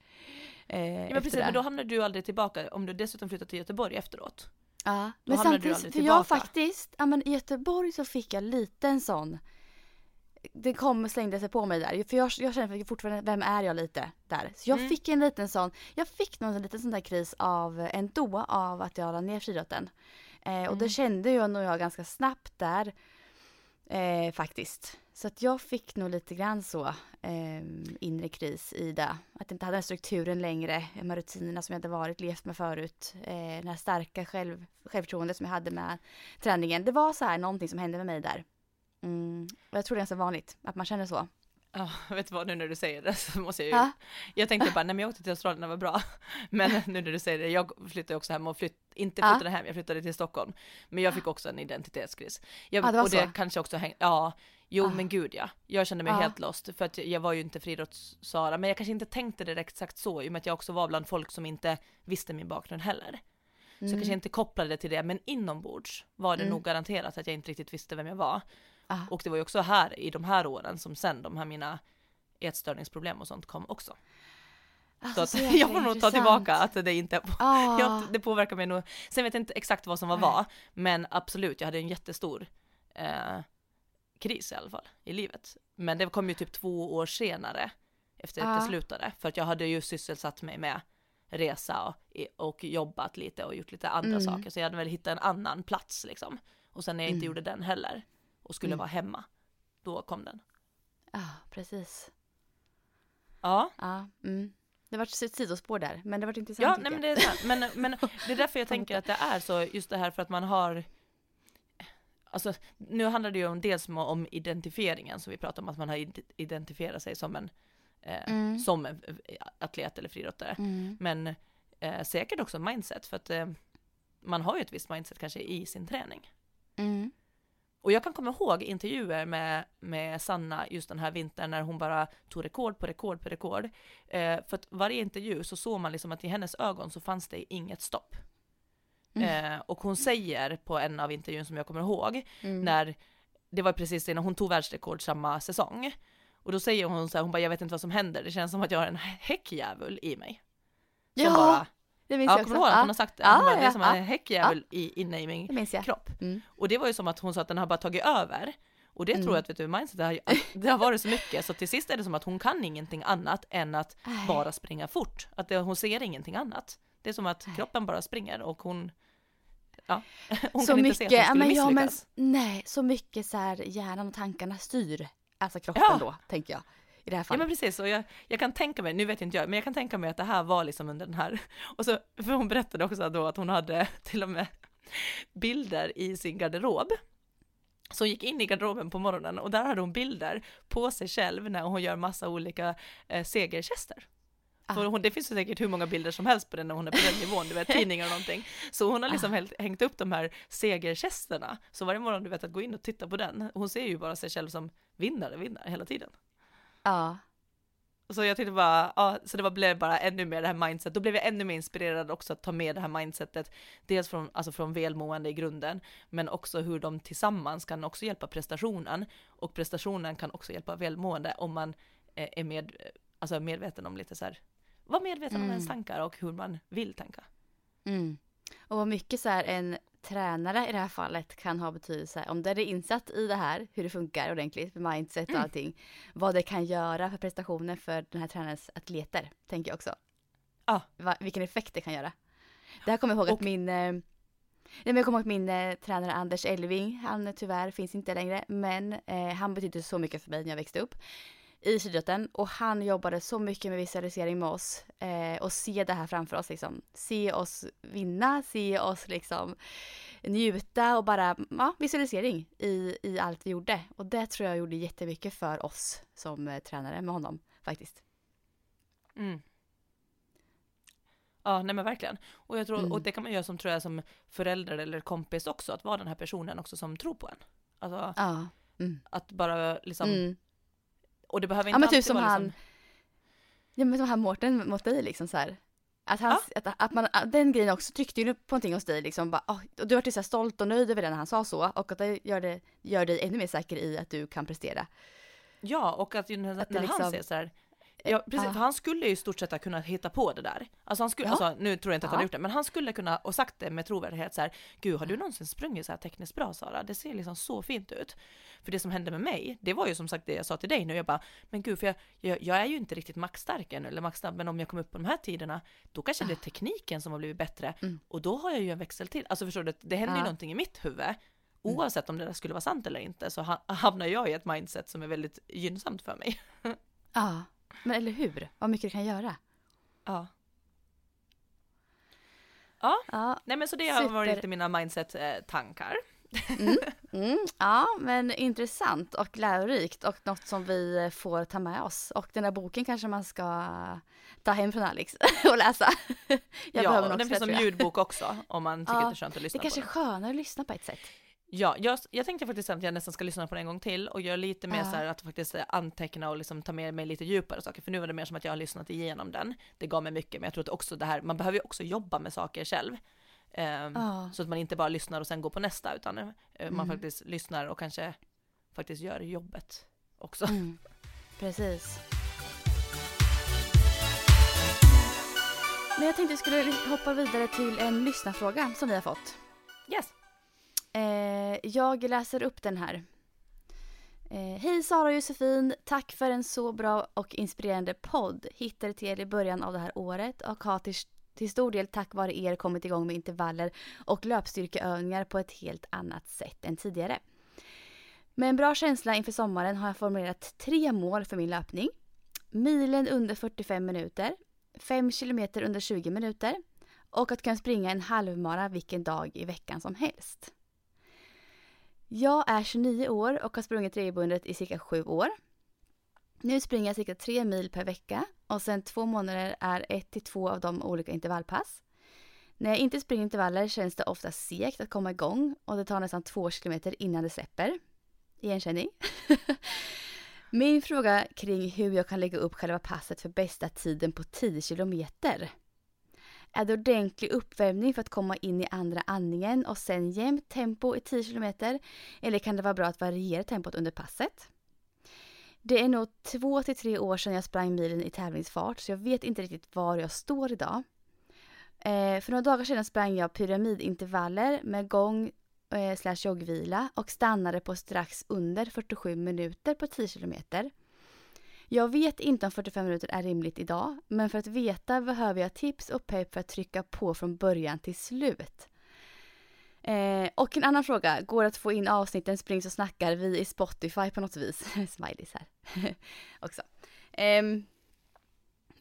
Eh, Ja, men precis, det. men då hamnar du aldrig tillbaka om du dessutom flyttar till Göteborg efteråt. Ja, men samtidigt, för jag faktiskt, ja men i Göteborg så fick jag lite en sån, det kom och slängde sig på mig där. För jag, jag känner fortfarande, vem är jag lite där? Så jag Mm. fick en liten sån, jag fick någon liten sån där kris av, ändå av att jag la ner friidrotten. Eh, och det Mm. kände jag nog jag ganska snabbt där, eh, faktiskt. Så att jag fick nog lite grann så eh, inre kris i det. Att jag inte hade den strukturen längre, de här rutinerna som jag hade varit, levt med förut. Eh, det här starka själv, självförtroendet som jag hade med träningen. Det var så här någonting som hände med mig där. Mm. Och jag tror det är ganska vanligt att man känner så. Ja, vet du vad, nu när du säger det så måste jag ju... Ja. Jag tänkte bara, nej men jag åkte till Australien, det var bra. Men nu när du säger det, jag flyttade också hem och flytt, inte flyttade hem, jag flyttade till Stockholm. Men jag fick också en identitetskris. Jag, Ja, det var och det så. kanske också hängde, ja, jo Ah. men gud ja. Jag kände mig Ja. helt lost, för att jag var ju inte friidrotts-Sara, men jag kanske inte tänkte det exakt så, i och med att jag också var bland folk som inte visste min bakgrund heller. Så jag kanske inte kopplade det till det, men inombords var det Mm. nog garanterat att jag inte riktigt visste vem jag var. Ah. Och det var ju också här, i de här åren, som sen de här mina ätstörningsproblem och sånt kom också. Så Alltså, att så jäkla jag får nog ta tillbaka att det inte, Ah. jag, det påverkar mig nog. Sen vet jag inte exakt vad som var vad, men absolut, jag hade en jättestor eh, kris i alla fall i livet. Men det kom ju typ två år senare efter att Ja. jag slutade, för att jag hade ju sysselsatt mig med resa och, och jobbat lite och gjort lite andra Mm. saker, så jag hade väl hittat en annan plats liksom. Och sen när jag inte Mm. gjorde den heller och skulle Mm. vara hemma, då kom den. Ja, precis. Ja, Ja, mm. Det var ett sidospår där, men det var intressant. Ja, nej, men det är sant. Men, men det är därför jag tänker att det är så, just det här för att man har Alltså, nu handlar det ju om dels om- identifieringen, som vi pratar om, att man har id- identifierat sig som en, eh, Mm. som en eh, atlet eller friidrottare. Mm. Men eh, säkert också mindset, för att eh, man har ju ett visst mindset kanske i sin träning. Och jag kan komma ihåg intervjuer med, med Sanna just den här vintern när hon bara tog rekord på rekord på rekord. Eh, för att varje intervju så såg man liksom att i hennes ögon så fanns det inget stopp. Mm. Eh, och hon säger på en av intervjun som jag kommer ihåg, Mm. när det var precis innan hon tog världsrekord samma säsong. Och då säger hon så här, hon bara jag vet inte vad som händer, det känns som att jag har en häckdjävul i mig. Som Ja, bara, det minns ja jag kommer du ihåg att hon har sagt det? Ja, Hon det är som en häckdjävul i, inne i jag. kropp. Mm. Och det var ju som att hon sa att den har bara tagit över. Och det tror Mm. jag att vet du, mindset, har, att det har varit så mycket så till sist är det som att hon kan ingenting annat än att Nej. bara springa fort. Att det, hon ser ingenting annat. Det är som att Nej. kroppen bara springer och hon, ja, hon så kan mycket, inte se att hon men, ja, men nej, så mycket så här hjärnan och tankarna styr alltså kroppen Ja. då, tänker jag. I det här Ja fallet. men precis, och jag, jag kan tänka mig, nu vet inte jag, men jag kan tänka mig att det här var liksom under den här, och så, för hon berättade också då att hon hade till och med bilder i sin garderob. Så hon gick in i garderoben på morgonen och där hade hon bilder på sig själv när hon gör massa olika eh, segergester. Ah. För hon, det finns ju säkert hur många bilder som helst på den när hon är på den nivån, du vet tidningar och någonting. Så hon har liksom hällt, hängt upp de här segergesterna. Så varje morgon du vet att gå in och titta på den, hon ser ju bara sig själv som vinnare, vinnare hela tiden. Ja. Så jag tyckte bara, ja, så det var, blev bara ännu mer det här mindset. Då blev jag ännu mer inspirerad också att ta med det här mindsetet. Dels från, alltså från välmående i grunden, men också hur de tillsammans kan också hjälpa prestationen. Och prestationen kan också hjälpa välmående om man eh, är med, alltså medveten om lite så här vara medveten om Mm. ens tankar och hur man vill tänka. Mm. Och vad mycket så här en tränare i det här fallet kan ha betydelse om den är insatt i det här, hur det funkar ordentligt mindset och Mm. allting. Vad det kan göra för prestationer för den här tränarens atleter, tänker jag också. Ja. Va, vilken effekt det kan göra. Det här kommer jag ihåg att Och- min eh, Nej, men jag kommer ihåg att min eh, tränare Anders Elving, han eh, tyvärr finns inte längre, men eh, han betydde så mycket för mig när jag växte upp i idrotten och han jobbade så mycket med visualisering med oss eh, och se det här framför oss liksom. Se oss vinna, se oss liksom njuta och bara ja, visualisering i, i allt vi gjorde. Och det tror jag gjorde jättemycket för oss som eh, tränare med honom faktiskt. Mm. Ja, nej men verkligen. Och jag tror, Mm. och det kan man göra som tror jag som förälder eller kompis också, att vara den här personen också som tror på en. Alltså Ja. Mm. att bara liksom, Mm. Och det behöver inte Ja men typ som vara han, liksom, ja men som han Mårten mot dig liksom så här. Att, han, att, att man, att den grejen också tryckte ju på någonting hos dig liksom. Bara, oh, och du vart ju så stolt och nöjd över det när han sa så. Och att det gör, det gör dig ännu mer säker i att du kan prestera. Ja, och att Att när liksom- han säger så här, ja precis, Ja. för han skulle ju i stort sett ha kunnat hitta på det där. Alltså han skulle, Ja. alltså nu tror jag inte att han Ja. gjort det, men han skulle kunna och sagt det med trovärdighet så här, gud har du någonsin sprungit så här tekniskt bra Sara? Det ser liksom så fint ut. För det som hände med mig, det var ju som sagt det jag sa till dig nu, jag bara, men gud för jag, jag, jag är ju inte riktigt maxstark ännu, eller maxsnabb, men om jag kommer upp på de här tiderna, då kanske det är tekniken som har blivit bättre, Ah. Mm. och då har jag ju en växel till. Alltså förstår du, det händer ju Ja. någonting i mitt huvud, oavsett om det där skulle vara sant eller inte, så ha, hamnar jag i ett mindset som är väldigt gynnsamt för mig. Ja, men eller hur? Vad mycket det kan göra. Ja. Ja, Nej men så det har Super. varit lite mina mindset-tankar. mm, ja men intressant och lärorikt och något som vi får ta med oss. Och den där boken kanske man ska ta hem från Alex och läsa. Jag ja, och den finns det, som ljudbok också om man tycker Ja, att det är skönt att Det lyssna kanske är på skönare att lyssna på ett sätt. Ja, jag, jag tänkte faktiskt att jag nästan ska lyssna på den en gång till och göra lite mer Ja. så här att faktiskt eh, anteckna och liksom ta med mig lite djupare saker, för nu var det mer som att jag har lyssnat igenom den. Det gav mig mycket, men jag tror att också det här, man behöver ju också jobba med saker själv. Ehm, Ja. Så att man inte bara lyssnar och sen går på nästa, utan man Mm. faktiskt lyssnar och kanske faktiskt gör jobbet också. Mm, precis. Men jag tänkte vi skulle hoppa vidare till en lyssnarfråga som vi har fått. Yes! Eh, jag läser upp den här. Eh, Hej Sara och Josefin, tack för en så bra och inspirerande podd. Hittade till er i början av det här året och har till, till stor del tack vare er kommit igång med intervaller och löpstyrkeövningar på ett helt annat sätt än tidigare. Med en bra känsla inför sommaren har jag formulerat tre mål för min löpning. Milen under 45 minuter, 5 kilometer under 20 minuter och att kunna springa en halvmara vilken dag i veckan som helst. Jag är 29 år och har sprungit regelbundet i cirka 7 år. Nu springer jag cirka 3 mil per vecka och sen två månader är ett till två av de olika intervallpass. När jag inte springer intervaller känns det ofta segt att komma igång och det tar nästan två kilometer innan det släpper. Igenkänning. Min fråga kring hur jag kan lägga upp själva passet för bästa tiden på 10 kilometer. Är det ordentlig uppvärmning för att komma in i andra andningen och sen jämnt tempo i 10 kilometer? Eller kan det vara bra att variera tempot under passet? Det är nog två till tre år sedan jag sprang milen i tävlingsfart så jag vet inte riktigt var jag står idag. Eh, för några dagar sedan sprang jag pyramidintervaller med gång eh, slash joggvila och stannade på strax under 47 minuter på 10 kilometer. Jag vet inte om 45 minuter är rimligt idag, men för att veta behöver jag tips och pepp för att trycka på från början till slut. Eh, och en annan fråga, går det att få in avsnitten Spring så snackar vi i Spotify på något vis? Smileys här också. Eh,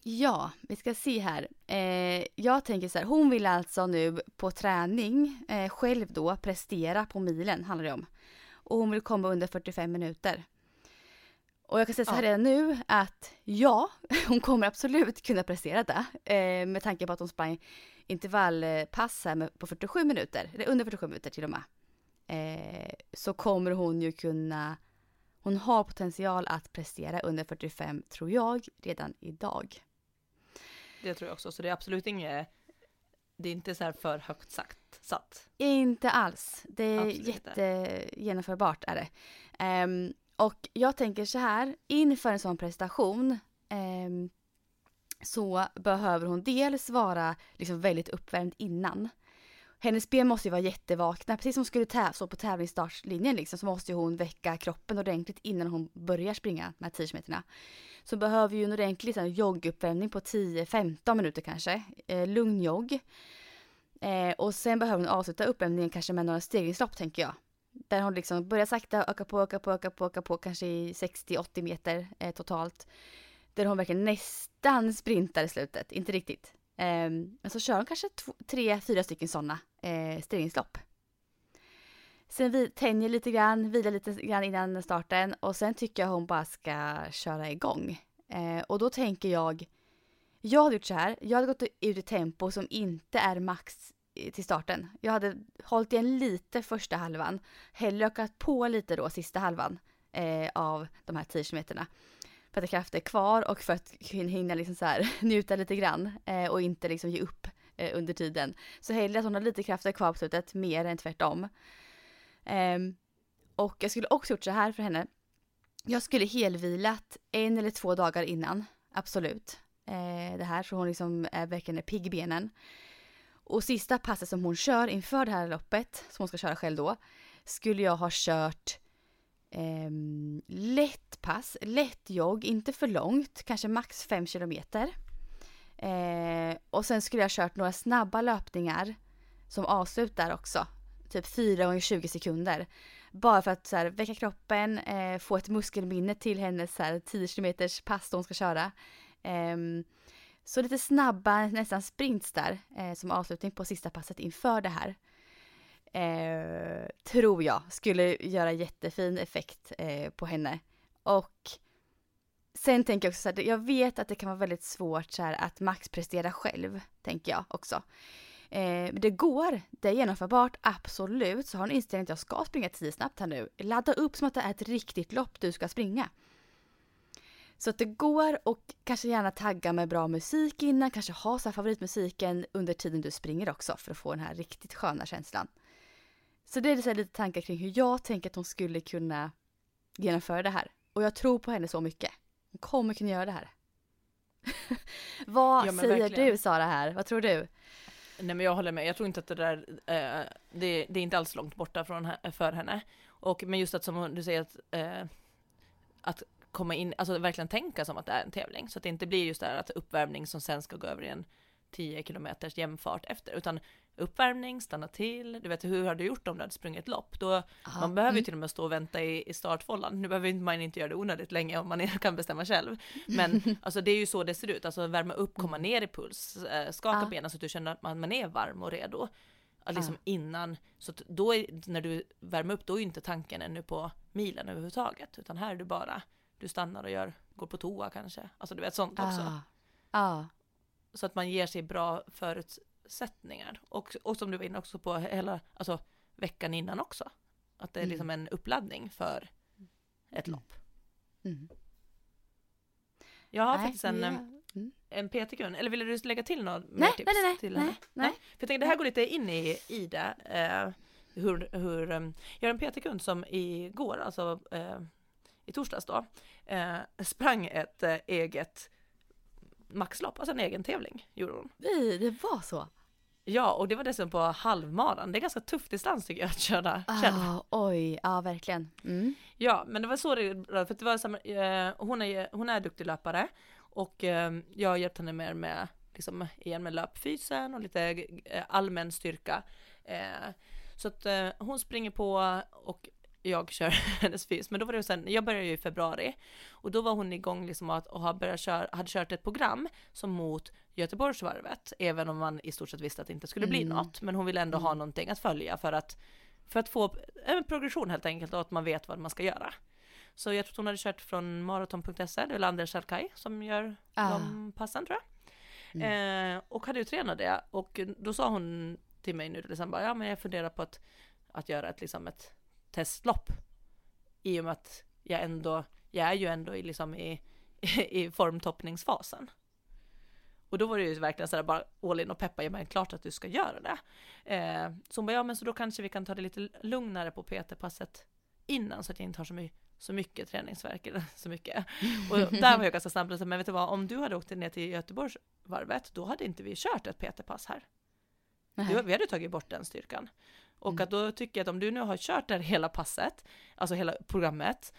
ja, vi ska se här. Eh, jag tänker så här, hon vill alltså nu på träning eh, själv då prestera på milen, handlar det om. Och hon vill komma under 45 minuter. Och jag kan säga så här Ja. redan nu att ja, hon kommer absolut kunna prestera det. Eh, med tanke på att hon sprang intervallpass här på 47 minuter, eller under 47 minuter till och med. Eh, så kommer hon ju kunna, hon har potential att prestera under 45 tror jag redan idag. Det tror jag också, så det är absolut inget, det är inte så här för högt sagt, satt. Inte alls. Det är Absolut jättegenomförbart är det. Ehm, och jag tänker så här, inför en sån prestation, eh, så behöver hon dels vara liksom väldigt uppvärmd innan. Hennes ben måste ju vara jättevakna. Precis som hon skulle stå på tävlingsstartlinjen liksom, så måste ju hon väcka kroppen ordentligt innan hon börjar springa de här 10 meterna. Så behöver ju en ordentlig liksom, jogguppvärmning på 10-15 minuter kanske. Eh, lugn jogg. Eh, och sen behöver hon avsluta uppvärmningen kanske med några stegringslopp tänker jag. Där hon liksom börjar sakta öka på, öka på, öka på, öka på, kanske i 60-80 meter eh, totalt. Där hon verkligen nästan sprintar i slutet, inte riktigt. Eh, men så kör hon kanske två, tre, fyra stycken sådana eh, stegringslopp. Sen vi tänjer lite grann, vilar lite grann innan starten och sen tycker jag hon bara ska köra igång. Eh, och då tänker jag, jag hade gjort så här, jag hade gått ut i tempo som inte är max till starten. Jag hade hållit igen lite första halvan, hellre ökat på lite då sista halvan eh, av de här 10 kilometerna. För att ha krafter kvar och för att hinna liksom så här, njuta lite grann eh, och inte liksom ge upp eh, under tiden. Så hellre att hon har lite krafter kvar på slutet, mer än tvärtom. Ehm, och jag skulle också gjort så här för henne. Jag skulle helvilat en eller två dagar innan, absolut. Eh, det här så hon liksom är verkligen pigg i benen. Och sista passet som hon kör inför det här loppet, som hon ska köra själv då, skulle jag ha kört eh, lätt pass, lätt jogg, inte för långt, kanske max 5 kilometer. Eh, och sen skulle jag ha kört några snabba löpningar som avslutar också, typ 4 gånger 20 sekunder. Bara för att så här, väcka kroppen, eh, få ett muskelminne till hennes så här, 10 km pass hon ska köra. Eh, så lite snabba, nästan sprints där eh, som avslutning på sista passet inför det här. Eh, tror jag skulle göra jättefin effekt eh, på henne. Och sen tänker jag också så här, jag vet att det kan vara väldigt svårt så här, att maxprestera själv, tänker jag också. Eh, det går, det är genomförbart, absolut. Så har en inställning att jag ska springa 10 snabbt här nu. Ladda upp som att det är ett riktigt lopp du ska springa. Så att det går och kanske gärna tagga med bra musik innan, kanske ha så favoritmusiken under tiden du springer också för att få den här riktigt sköna känslan. Så det är så lite tankar kring hur jag tänker att hon skulle kunna genomföra det här. Och jag tror på henne så mycket. Hon kommer kunna göra det här. Vad Ja, säger verkligen. du Sara här? Vad tror du? Nej men jag håller med, jag tror inte att det där, eh, det, det är inte alls långt borta från, för henne. Och, men just att som du säger att, eh, att komma in, alltså verkligen tänka som att det är en tävling. Så att det inte blir just det här att uppvärmning som sen ska gå över i en 10 kilometers jämfart efter, utan uppvärmning, stanna till, du vet hur har du gjort om du hade sprungit ett lopp? Då, man behöver ju mm. till och med stå och vänta i, i startfållan. Nu behöver man inte göra det onödigt länge om man kan bestämma själv. Men alltså det är ju så det ser ut, alltså värma upp, komma ner i puls, eh, skaka Ja. benen så att du känner att man, man är varm och redo. Liksom innan, så då är, när du värmer upp, då är ju inte tanken ännu på milen överhuvudtaget, utan här är du bara, du stannar och gör, går på toa kanske, alltså du vet sånt också. Ah. Ah. Så att man ger sig bra förutsättningar. Och, och som du var inne också på hela, alltså veckan innan också. Att det är Mm. liksom en uppladdning för ett lopp. Mm. Jag har Nej, faktiskt en, ja. em, Mm. en PT-kund, eller vill du lägga till något mer Nej, tips nej, nej, nej, till nej, henne? nej. För jag tänkte det här går lite in i, i det. Eh, hur, hur, em, jag har en PT-kund som igår, alltså eh, i torsdags då, eh, sprang ett eh, eget maxlopp, alltså en egen tävling gjorde hon. Vi, det var så? Ja, och det var dessutom på halvmaran. Det är ganska tuff distans tycker jag att köra själv. Ah, oj, ja verkligen. Mm. Ja, men det var så det för det var samma, eh, hon är hon är duktig löpare och eh, jag har hjälpt henne mer med liksom igen med löpfysen och lite eh, allmän styrka. Eh, så att eh, hon springer på och jag kör hennes fys. Men då var det sen, jag började ju i februari och då var hon igång liksom att och har börjat köra, hade kört ett program som mot Göteborgsvarvet, även om man i stort sett visste att det inte skulle bli Mm. något. Men hon ville ändå ha någonting att följa för att för att få en progression helt enkelt och att man vet vad man ska göra. Så jag tror att hon hade kört från maraton.se, det är väl Anders Sharkaj som gör Ah. de passen tror jag. Eh, och hade ju tränat det och då sa hon till mig nu liksom bara, ja men jag funderar på att, att göra ett, liksom ett testlopp. I och med att jag ändå, jag är ju ändå i, liksom i, i formtoppningsfasen. Och då var det ju verkligen sådär bara all in och peppa, ja men klart att du ska göra det. Eh, så hon bara, ja men så då kanske vi kan ta det lite lugnare på PT-passet innan så att jag inte har så mycket, så mycket träningsvärk, eller så mycket. Och där var jag ganska snabb, men vet du vad, om du hade åkt ner till Göteborgsvarvet, då hade inte vi kört ett PT-pass här. Du, vi hade tagit bort den styrkan. Och Mm. att då tycker jag att om du nu har kört där hela passet, alltså hela programmet,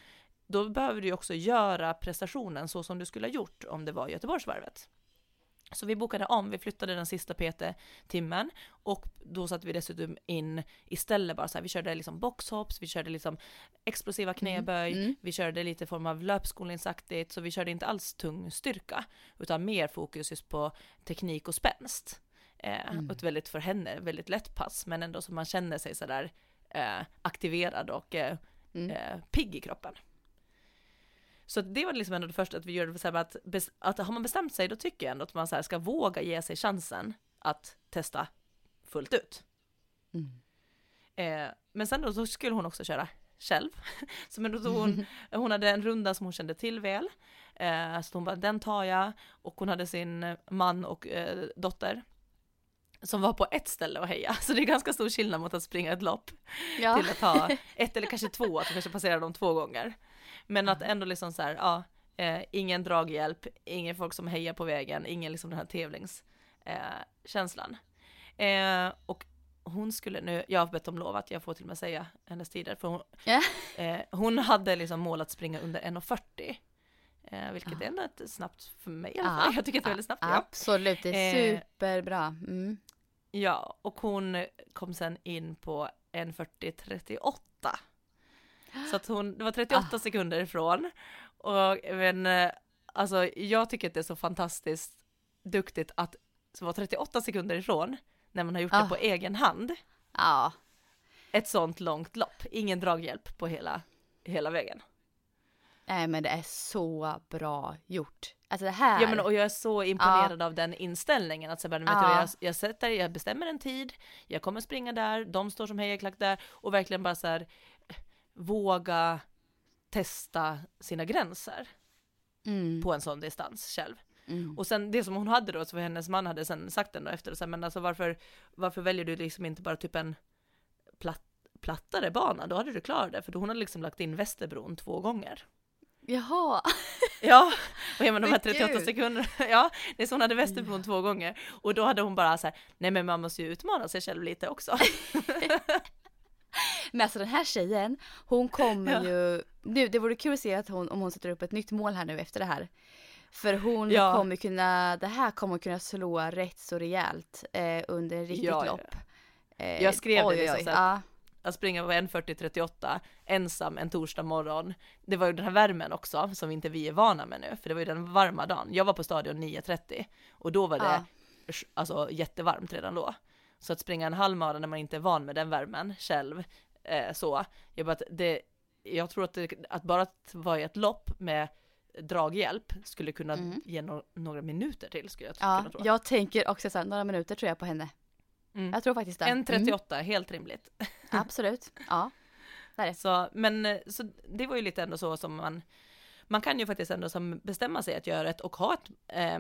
då behöver du också göra prestationen så som du skulle ha gjort om det var Göteborgsvarvet. Så vi bokade om, vi flyttade den sista PT-timmen och då satte vi dessutom in istället bara så här, vi körde liksom boxhops, vi körde liksom explosiva knäböj, Mm. vi körde lite form av löpskolningsaktigt, så vi körde inte alls tung styrka, utan mer fokus just på teknik och spänst. Eh, Mm. och ett väldigt, för henne, väldigt lätt pass, men ändå så man känner sig sådär eh, aktiverad och eh, Mm. eh, pigg i kroppen. Så det var liksom ändå det första att vi gjorde, så att, att har man bestämt sig, då tycker jag ändå att man så här, ska våga ge sig chansen att testa fullt ut. Mm. Eh, men sen då så skulle hon också köra själv. Så men då tog hon, hon hade en runda som hon kände till väl. Eh, så hon bara, den tar jag. Och hon hade sin man och eh, dotter. Som var på ett ställe och heja. Så det är ganska stor skillnad mot att springa ett lopp. Ja. Till att ha ett eller kanske två, att du kanske passerar dem två gånger. Men att ändå liksom så här, ja, eh, ingen draghjälp, ingen folk som hejar på vägen, ingen liksom den här tävlingskänslan. Eh, eh, och hon skulle nu, jag har bett om lov att jag får till och med säga hennes tider, för hon, eh, hon hade liksom mål att springa under 1,40. Eh, vilket Ja. är ändå ett snabbt för mig i alla Ja. fall. Jag tycker att det är väldigt snabbt. Ja. Absolut, det är Eh, superbra. Mm. ja, och hon kom sen in på 1.40.38. Så att hon, det var 38 Ah. sekunder ifrån. Och men, eh, alltså jag tycker att det är så fantastiskt duktigt att vara 38 sekunder ifrån när man har gjort Ah. det på egen hand. Ja, Ett sånt långt lopp, ingen draghjälp på hela, hela vägen. Nej men det är så bra gjort. Alltså det här. Ja men och jag är så imponerad av den inställningen att så bara, Ja. jag, jag sätter, jag bestämmer en tid, jag kommer springa där, de står som hejaklack där och verkligen bara så här våga testa sina gränser mm, på en sån distans själv. mm. Och sen det som hon hade då, så hennes man hade sen sagt ändå efter, så här, men alltså varför, varför väljer du liksom inte bara typ en platt, plattare bana? Då hade du klarat det, för då hon hade liksom lagt in Västerbron två gånger. Jaha. Ja, och jag menar de här Men 38 gud. sekunderna, ja, det är så hon hade Västerbron två gånger. Och då hade hon bara så här, nej men man måste ju utmana sig själv lite också. Men alltså den här tjejen, hon kommer Ja. ju, nu, det vore kul att se att hon, om hon sätter upp ett nytt mål här nu efter det här. För hon Ja. kommer kunna, det här kommer kunna slå rätt så rejält eh, under riktigt Ja, ja. lopp. Eh, Jag skrev det oj, oj, liksom oj. så här. Att springa på 1.40.38 ensam en torsdag morgon. Det var ju den här värmen också som inte vi är vana med nu, för det var ju den varma dagen. Jag var på stadion 9.30 och då var det Ja. alltså jättevarmt redan då. Så att springa en halvmara när man inte är van med den värmen själv, eh, så. Jag, bara, det, jag tror att, det, att bara att vara i ett lopp med draghjälp skulle kunna Mm. ge no- några minuter till skulle jag ja, kunna tro. jag tänker också så här, några minuter tror jag på henne. Mm. Jag tror faktiskt det. En 38, helt rimligt. Mm, absolut, ja. Så, men eh, så det var ju lite ändå så som man, man kan ju faktiskt ändå som bestämma sig att göra ett och ha ett eh,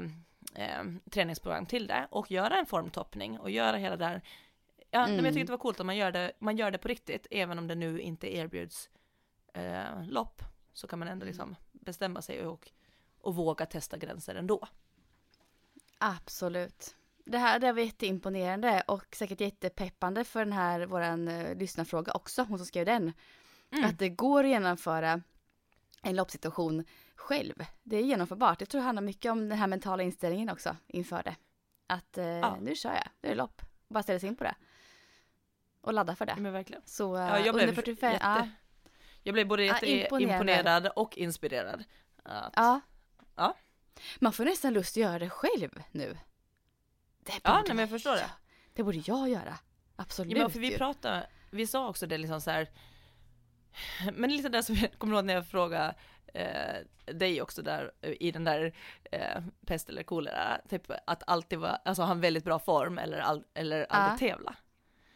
eh, träningsprogram till det och göra en formtoppning och göra hela det där. Ja, nej, men jag Mm. tycker det var coolt att man gör det, man gör det på riktigt, även om det nu inte erbjuds eh, lopp, så kan man ändå liksom bestämma sig och, och våga testa gränser ändå. Absolut. Det här det var jätteimponerande och säkert jättepeppande för den här våran uh, lyssnarfråga också, hon som skrev den. Mm. Att det går att genomföra en loppsituation själv. Det är genomförbart. Jag tror det handlar mycket om den här mentala inställningen också inför det. Att eh, Ja. nu kör jag, nu är det lopp. Bara ställa sig in på det. Och ladda för det. Men verkligen. Så uh, Ja, jag under blev 45, jätte, ja, jag blev både Ja, jätteimponerad imponerande. och inspirerad. Att, ja. Ja. Man får nästan lust att göra det själv nu. Det Ja, nej, men jag förstår det. Det borde jag göra. Absolut Ja, men för vi pratade, vi sa också det liksom så här. Men lite där som jag kommer ihåg när jag frågade eh, dig också där eh, i den där eh, pest eller kolera, typ att alltid vara, alltså ha en väldigt bra form eller, all, eller aldrig tävla.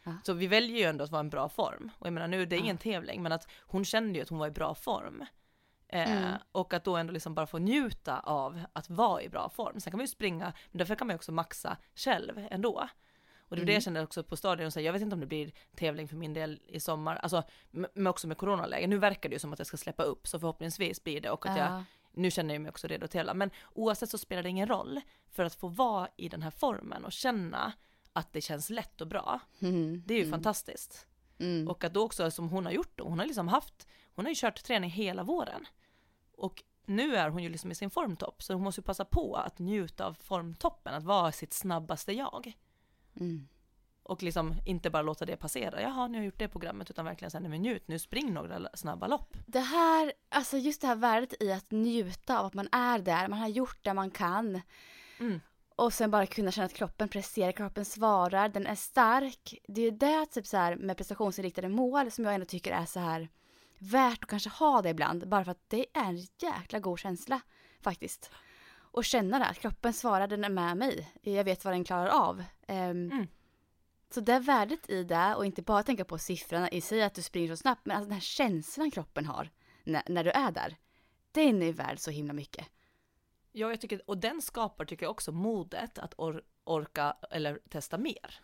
Ja. Så vi väljer ju ändå att vara en bra form. Och jag menar nu, det är ingen tävling, men att hon kände ju att hon var i bra form. Eh, Mm. Och att då ändå liksom bara få njuta av att vara i bra form. Sen kan man ju springa, men därför kan man ju också maxa själv ändå. Och det var det jag kände också på stadion, så jag vet inte om det blir tävling för min del i sommar, alltså men också med coronaläge. Nu verkar det ju som att jag ska släppa upp, så förhoppningsvis blir det och att jag, Ja. nu känner jag mig också redo att tävla. Men oavsett så spelar det ingen roll, för att få vara i den här formen och känna att det känns lätt och bra, Mm. det är ju fantastiskt. Mm. Och att då också som hon har gjort då, hon har liksom haft, hon har ju kört träning hela våren. Och nu är hon ju liksom i sin formtopp, så hon måste ju passa på att njuta av formtoppen, att vara sitt snabbaste jag. Mm. Och liksom inte bara låta det passera, jaha nu har jag gjort det programmet, utan verkligen säga nej men njut, nu spring några snabba lopp. Det här, alltså just det här värdet i att njuta av att man är där, man har gjort det man kan. Mm. Och sen bara kunna känna att kroppen presterar, kroppen svarar, den är stark. Det är ju det typ så här med prestationsinriktade mål som jag ändå tycker är så här värt att kanske ha det ibland. Bara för att det är en jäkla god känsla faktiskt. Och känna det, att kroppen svarar, den är med mig. Jag vet vad den klarar av. Ehm, Mm. Så det är värdet i det och inte bara tänka på siffrorna i sig att du springer så snabbt. Men alltså den här känslan kroppen har när, när du är där. Den är värd så himla mycket. Ja, jag tycker, och den skapar tycker jag också modet att or, orka eller testa mer.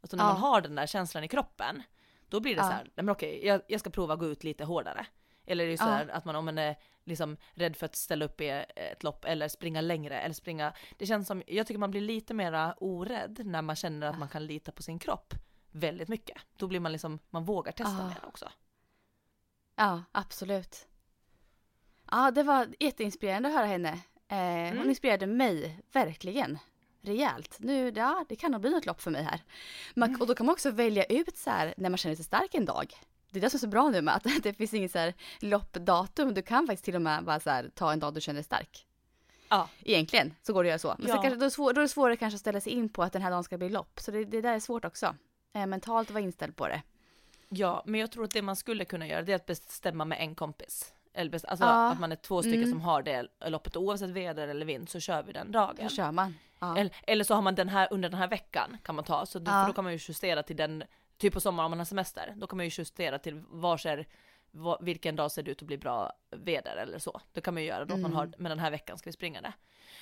Alltså när Ja. man har den där känslan i kroppen, då blir det Ja. så här, nej men okej, jag, jag ska prova att gå ut lite hårdare. Eller är det så Ja. här att man om man är liksom rädd för att ställa upp i ett lopp eller springa längre eller springa, det känns som, jag tycker man blir lite mera orädd när man känner att man kan lita på sin kropp väldigt mycket. Då blir man liksom, man vågar testa Ja. mer också. Ja, absolut. Ja, det var jätteinspirerande att höra henne. Eh, Hon Mm. inspirerade mig, verkligen. Rejält. Nu, ja, det kan nog bli något lopp för mig här. Man, Mm. Och då kan man också välja ut så här när man känner sig stark en dag. Det är det som är så bra nu med att det finns inget så här loppdatum. Du kan faktiskt till och med bara så här, ta en dag du känner dig stark. Ja, Egentligen så går det att göra så. Men Ja. kanske, då, är det svår, då är det svårare kanske att ställa sig in på att den här dagen ska bli lopp. Så det, det där är svårt också. Eh, mentalt att vara inställd på det. Ja, men jag tror att det man skulle kunna göra det är att bestämma med en kompis. Eller alltså Ja. att man är två stycken Mm. som har det loppet oavsett väder eller vind så kör vi den dagen. Hur kör man? Ja. Eller, eller så har man den här under den här veckan kan man ta, så då, Ja. då kan man ju justera till den, typ på sommaren om man har semester, då kan man ju justera till vars är, va- vilken dag ser det ut att bli bra väder eller så. Det kan man ju göra då att man Mm. har, men den här veckan ska vi springa det.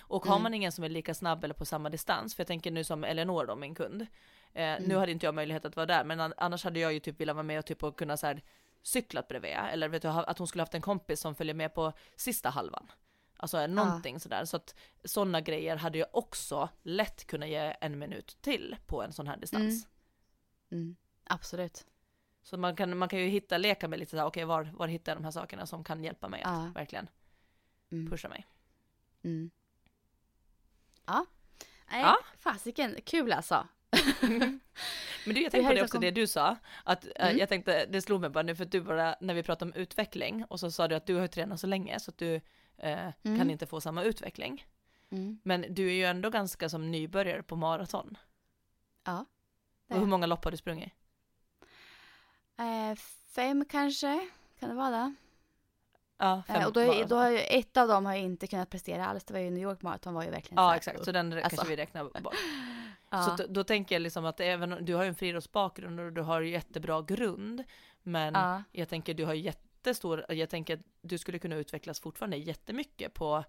Och har Mm. man ingen som är lika snabb eller på samma distans, för jag tänker nu som Eleanor då, min kund, eh, Mm. nu hade inte jag möjlighet att vara där, men an- annars hade jag ju typ velat vara med och typ och kunna så här cyklat bredvid, eller vet du, att hon skulle haft en kompis som följer med på sista halvan. Alltså någonting sådär, så att sådana grejer hade jag också lätt kunnat ge en minut till på en sån här distans. Mm. Absolut. Så man kan, man kan ju hitta, leka med lite såhär, okej var, var hittar jag de här sakerna som kan hjälpa mig att Ja. verkligen Mm. pusha mig. Mm. Ja. Nej, Ja. fasiken. Kul alltså. Men du, jag tänkte på det så också, kom- det du sa, att eh, Mm. jag tänkte, det slog mig bara nu för att du bara, när vi pratade om utveckling, och så sa du att du har tränat så länge så att du eh, Mm. kan inte få samma utveckling. Mm. Men du är ju ändå ganska som nybörjare på maraton. Ja. Och hur många lopp har du sprungit? Eh, fem kanske, kan det vara det? Ja, fem Eh, och då, då har jag, ett av dem har jag inte kunnat prestera alls. Det var ju New York Marathon var ju verkligen Ja exakt, så den Alltså. kanske vi räknar bort. Ja. Så då, då tänker jag liksom att även du har ju en friidrottsbakgrund och du har ju jättebra grund, men Ja. jag tänker du har jättestor, jag tänker att du skulle kunna utvecklas fortfarande jättemycket på,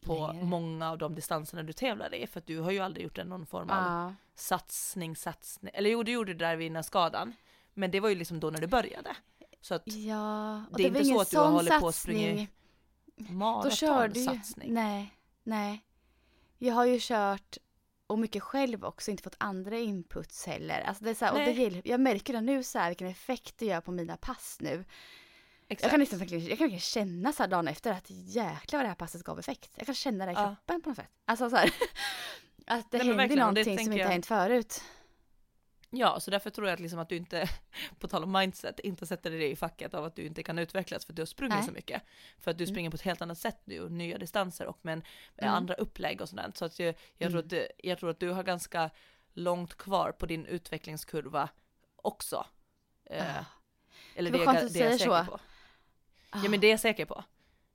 på Längre. många av de distanserna du tävlar i, för att du har ju aldrig gjort en någon form av Ja. satsning, satsning, eller jo du gjorde det där vid innan skadan, men det var ju liksom då när du började. Så att ja. Och Det är inte så att du har hållit på och sprungit maratonsatsning. Nej, nej. Jag har ju kört och mycket själv också, inte fått andra inputs heller. Alltså det är så här, och det jag märker det nu så här, vilken effekt det gör på mina pass nu. Jag Exakt. kan, liksom, verkligen- jag kan verkligen känna så här dagen efter att jäklar vad det här passet gav effekt. Jag kan känna det i Ja. kroppen på något sätt. Alltså så här, att det Nej, händer och det någonting som inte jag- har hänt förut. Ja, så därför tror jag att, liksom att du inte, på tal om mindset, inte sätter dig i facket av att du inte kan utvecklas för att du har sprungit Nej. så mycket. För att du Mm. springer på ett helt annat sätt nu, nya distanser och med en, Mm. andra upplägg och sådant. Så att jag, jag, tror Mm. att, du- jag tror att du har ganska långt kvar på din utvecklingskurva också. Ah. eller Det det, är jag- det är jag säga säker så. på. Ja men det är jag säker på.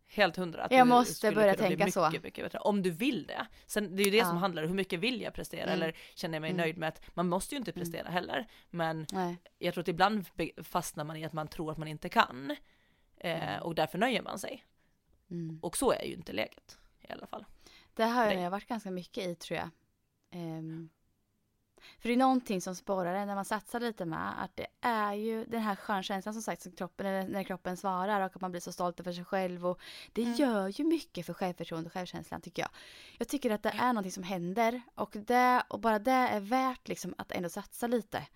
Helt hundra. att Jag måste börja tänka så. mycket, Mycket bättre, om du vill det. Sen det är ju det som Ja. handlar om hur mycket vill jag prestera Mm. eller känner jag mig Mm. nöjd med att man måste ju inte prestera heller. Men Nej. jag tror att ibland fastnar man i att man tror att man inte kan. Eh, och därför nöjer man sig. Mm. Och så är ju inte läget i alla fall. Det har Nej. jag varit ganska mycket i tror jag. Ehm, För det är någonting som sporrar en när man satsar lite med. Att det är ju den här sköna känslan som sagt som kroppen, när, när kroppen svarar och att man blir så stolt över sig själv. Och det Mm. gör ju mycket för självförtroende och självkänslan tycker jag. Jag tycker att det är någonting som händer och, det, och bara det är värt liksom att ändå satsa lite.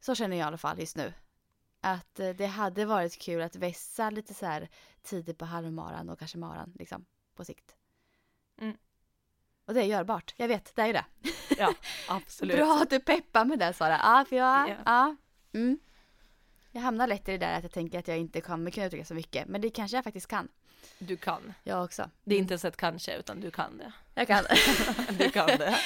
Så känner jag i alla fall just nu. Att eh, det hade varit kul att vässa lite så här tidigt på halvmaran och kanske maran liksom på sikt. Mm. Och det är görbart. Jag vet, det är ju det. Ja, absolut. Bra att du peppar med det Sara. Ja, för jag, Ja. ja. Mm. Jag hamnar lätt i det där att jag tänker att jag inte kommer kunna uttrycka så mycket. Men det kanske jag faktiskt kan. Du kan. Jag också. Det är inte ens ett kanske, utan du kan det. Jag kan. Du kan det.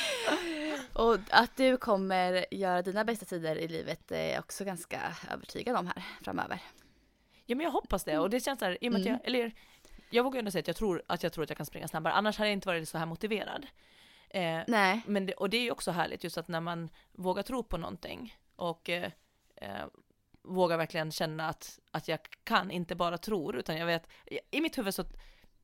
och att du kommer göra dina bästa tider i livet är jag också ganska övertygad om här framöver. Ja men jag hoppas det och det känns så här, i och med Mm. att jag, eller jag vågar ändå säga att jag tror att jag tror att jag kan springa snabbare, annars hade jag inte varit så här motiverad. Eh, Nej. men det, och det är ju också härligt just att när man vågar tro på någonting och eh, eh, vågar verkligen känna att, att jag kan, inte bara tror, utan jag vet, i mitt huvud så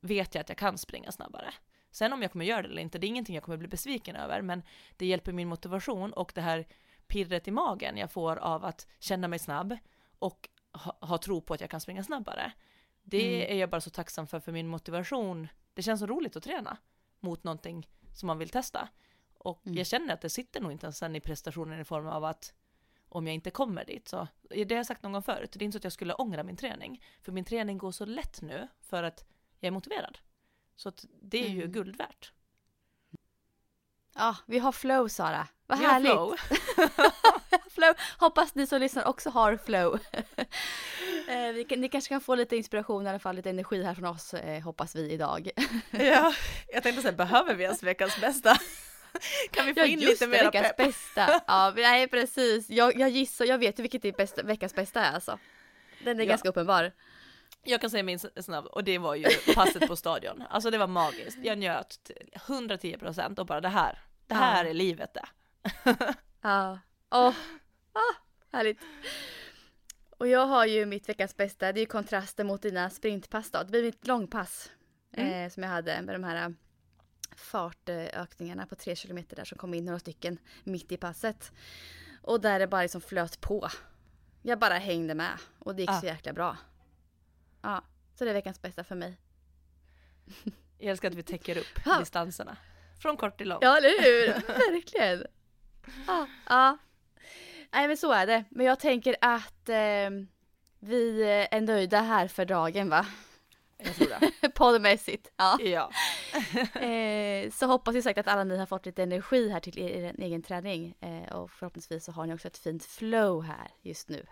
vet jag att jag kan springa snabbare. Sen om jag kommer göra det eller inte, det är ingenting jag kommer bli besviken över, men det hjälper min motivation och det här pirret i magen jag får av att känna mig snabb och ha, ha tro på att jag kan springa snabbare. Det Mm. är jag bara så tacksam för, för min motivation. Det känns så roligt att träna mot någonting som man vill testa. Och Mm. jag känner att det sitter nog inte ens sen i prestationen i form av att om jag inte kommer dit så, det har jag sagt någon gång förut, det är inte så att jag skulle ångra min träning. För min träning går så lätt nu för att jag är motiverad. Så det är ju Mm. guld värt. Ja, vi har flow Sara. Vad Vi har härligt. flow. flow. Hoppas ni som lyssnar också har flow. eh, vi kan, ni kanske kan få lite inspiration i alla fall, lite energi här från oss eh, hoppas vi idag. Ja, jag tänkte säga, behöver vi ens veckans bästa? Kan vi få Ja in lite mera veckans pepp? bästa. Ja, nej precis. Jag, jag gissar, jag vet ju vilket är bästa, veckans bästa är alltså. Den är Ja. ganska uppenbar. Jag kan säga min snabb, och det var ju passet på stadion. Alltså det var magiskt. Jag njöt till 110 procent och bara det här, det här Ja. är livet det. Ja. Åh, ah, härligt. Och jag har ju mitt veckans bästa, det är ju kontrasten mot dina sprintpass då. Det blir mitt långpass Mm. eh, som jag hade med de här eh, fartökningarna på tre kilometer där som kom in några stycken mitt i passet. Och där det bara liksom flöt på. Jag bara hängde med och det gick Ah. så jäkla bra. Ja, så det är veckans bästa för mig. Jag älskar att vi täcker upp Ja. distanserna. Från kort till lång. Ja, eller hur? Verkligen. Ja, ja. Nej, men så är det. Men jag tänker att eh, vi är nöjda här för dagen, va? Jag tror det. Poddmässigt. Ja. Ja. Eh, så hoppas vi sagt att alla ni har fått lite energi här till er egen träning. Eh, och förhoppningsvis så har ni också ett fint flow här just nu.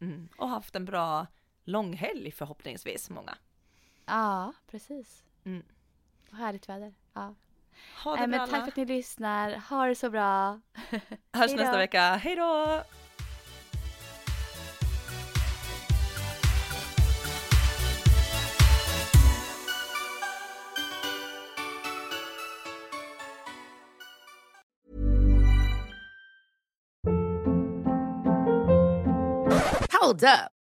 Mm. Och haft en bra långhelg förhoppningsvis, många. Ja, precis. Mm. Och härligt väder. Ja. Ha det bra men tack alla. för att ni lyssnar. Ha det så bra. Hörs nästa vecka. Hej då! Hold up.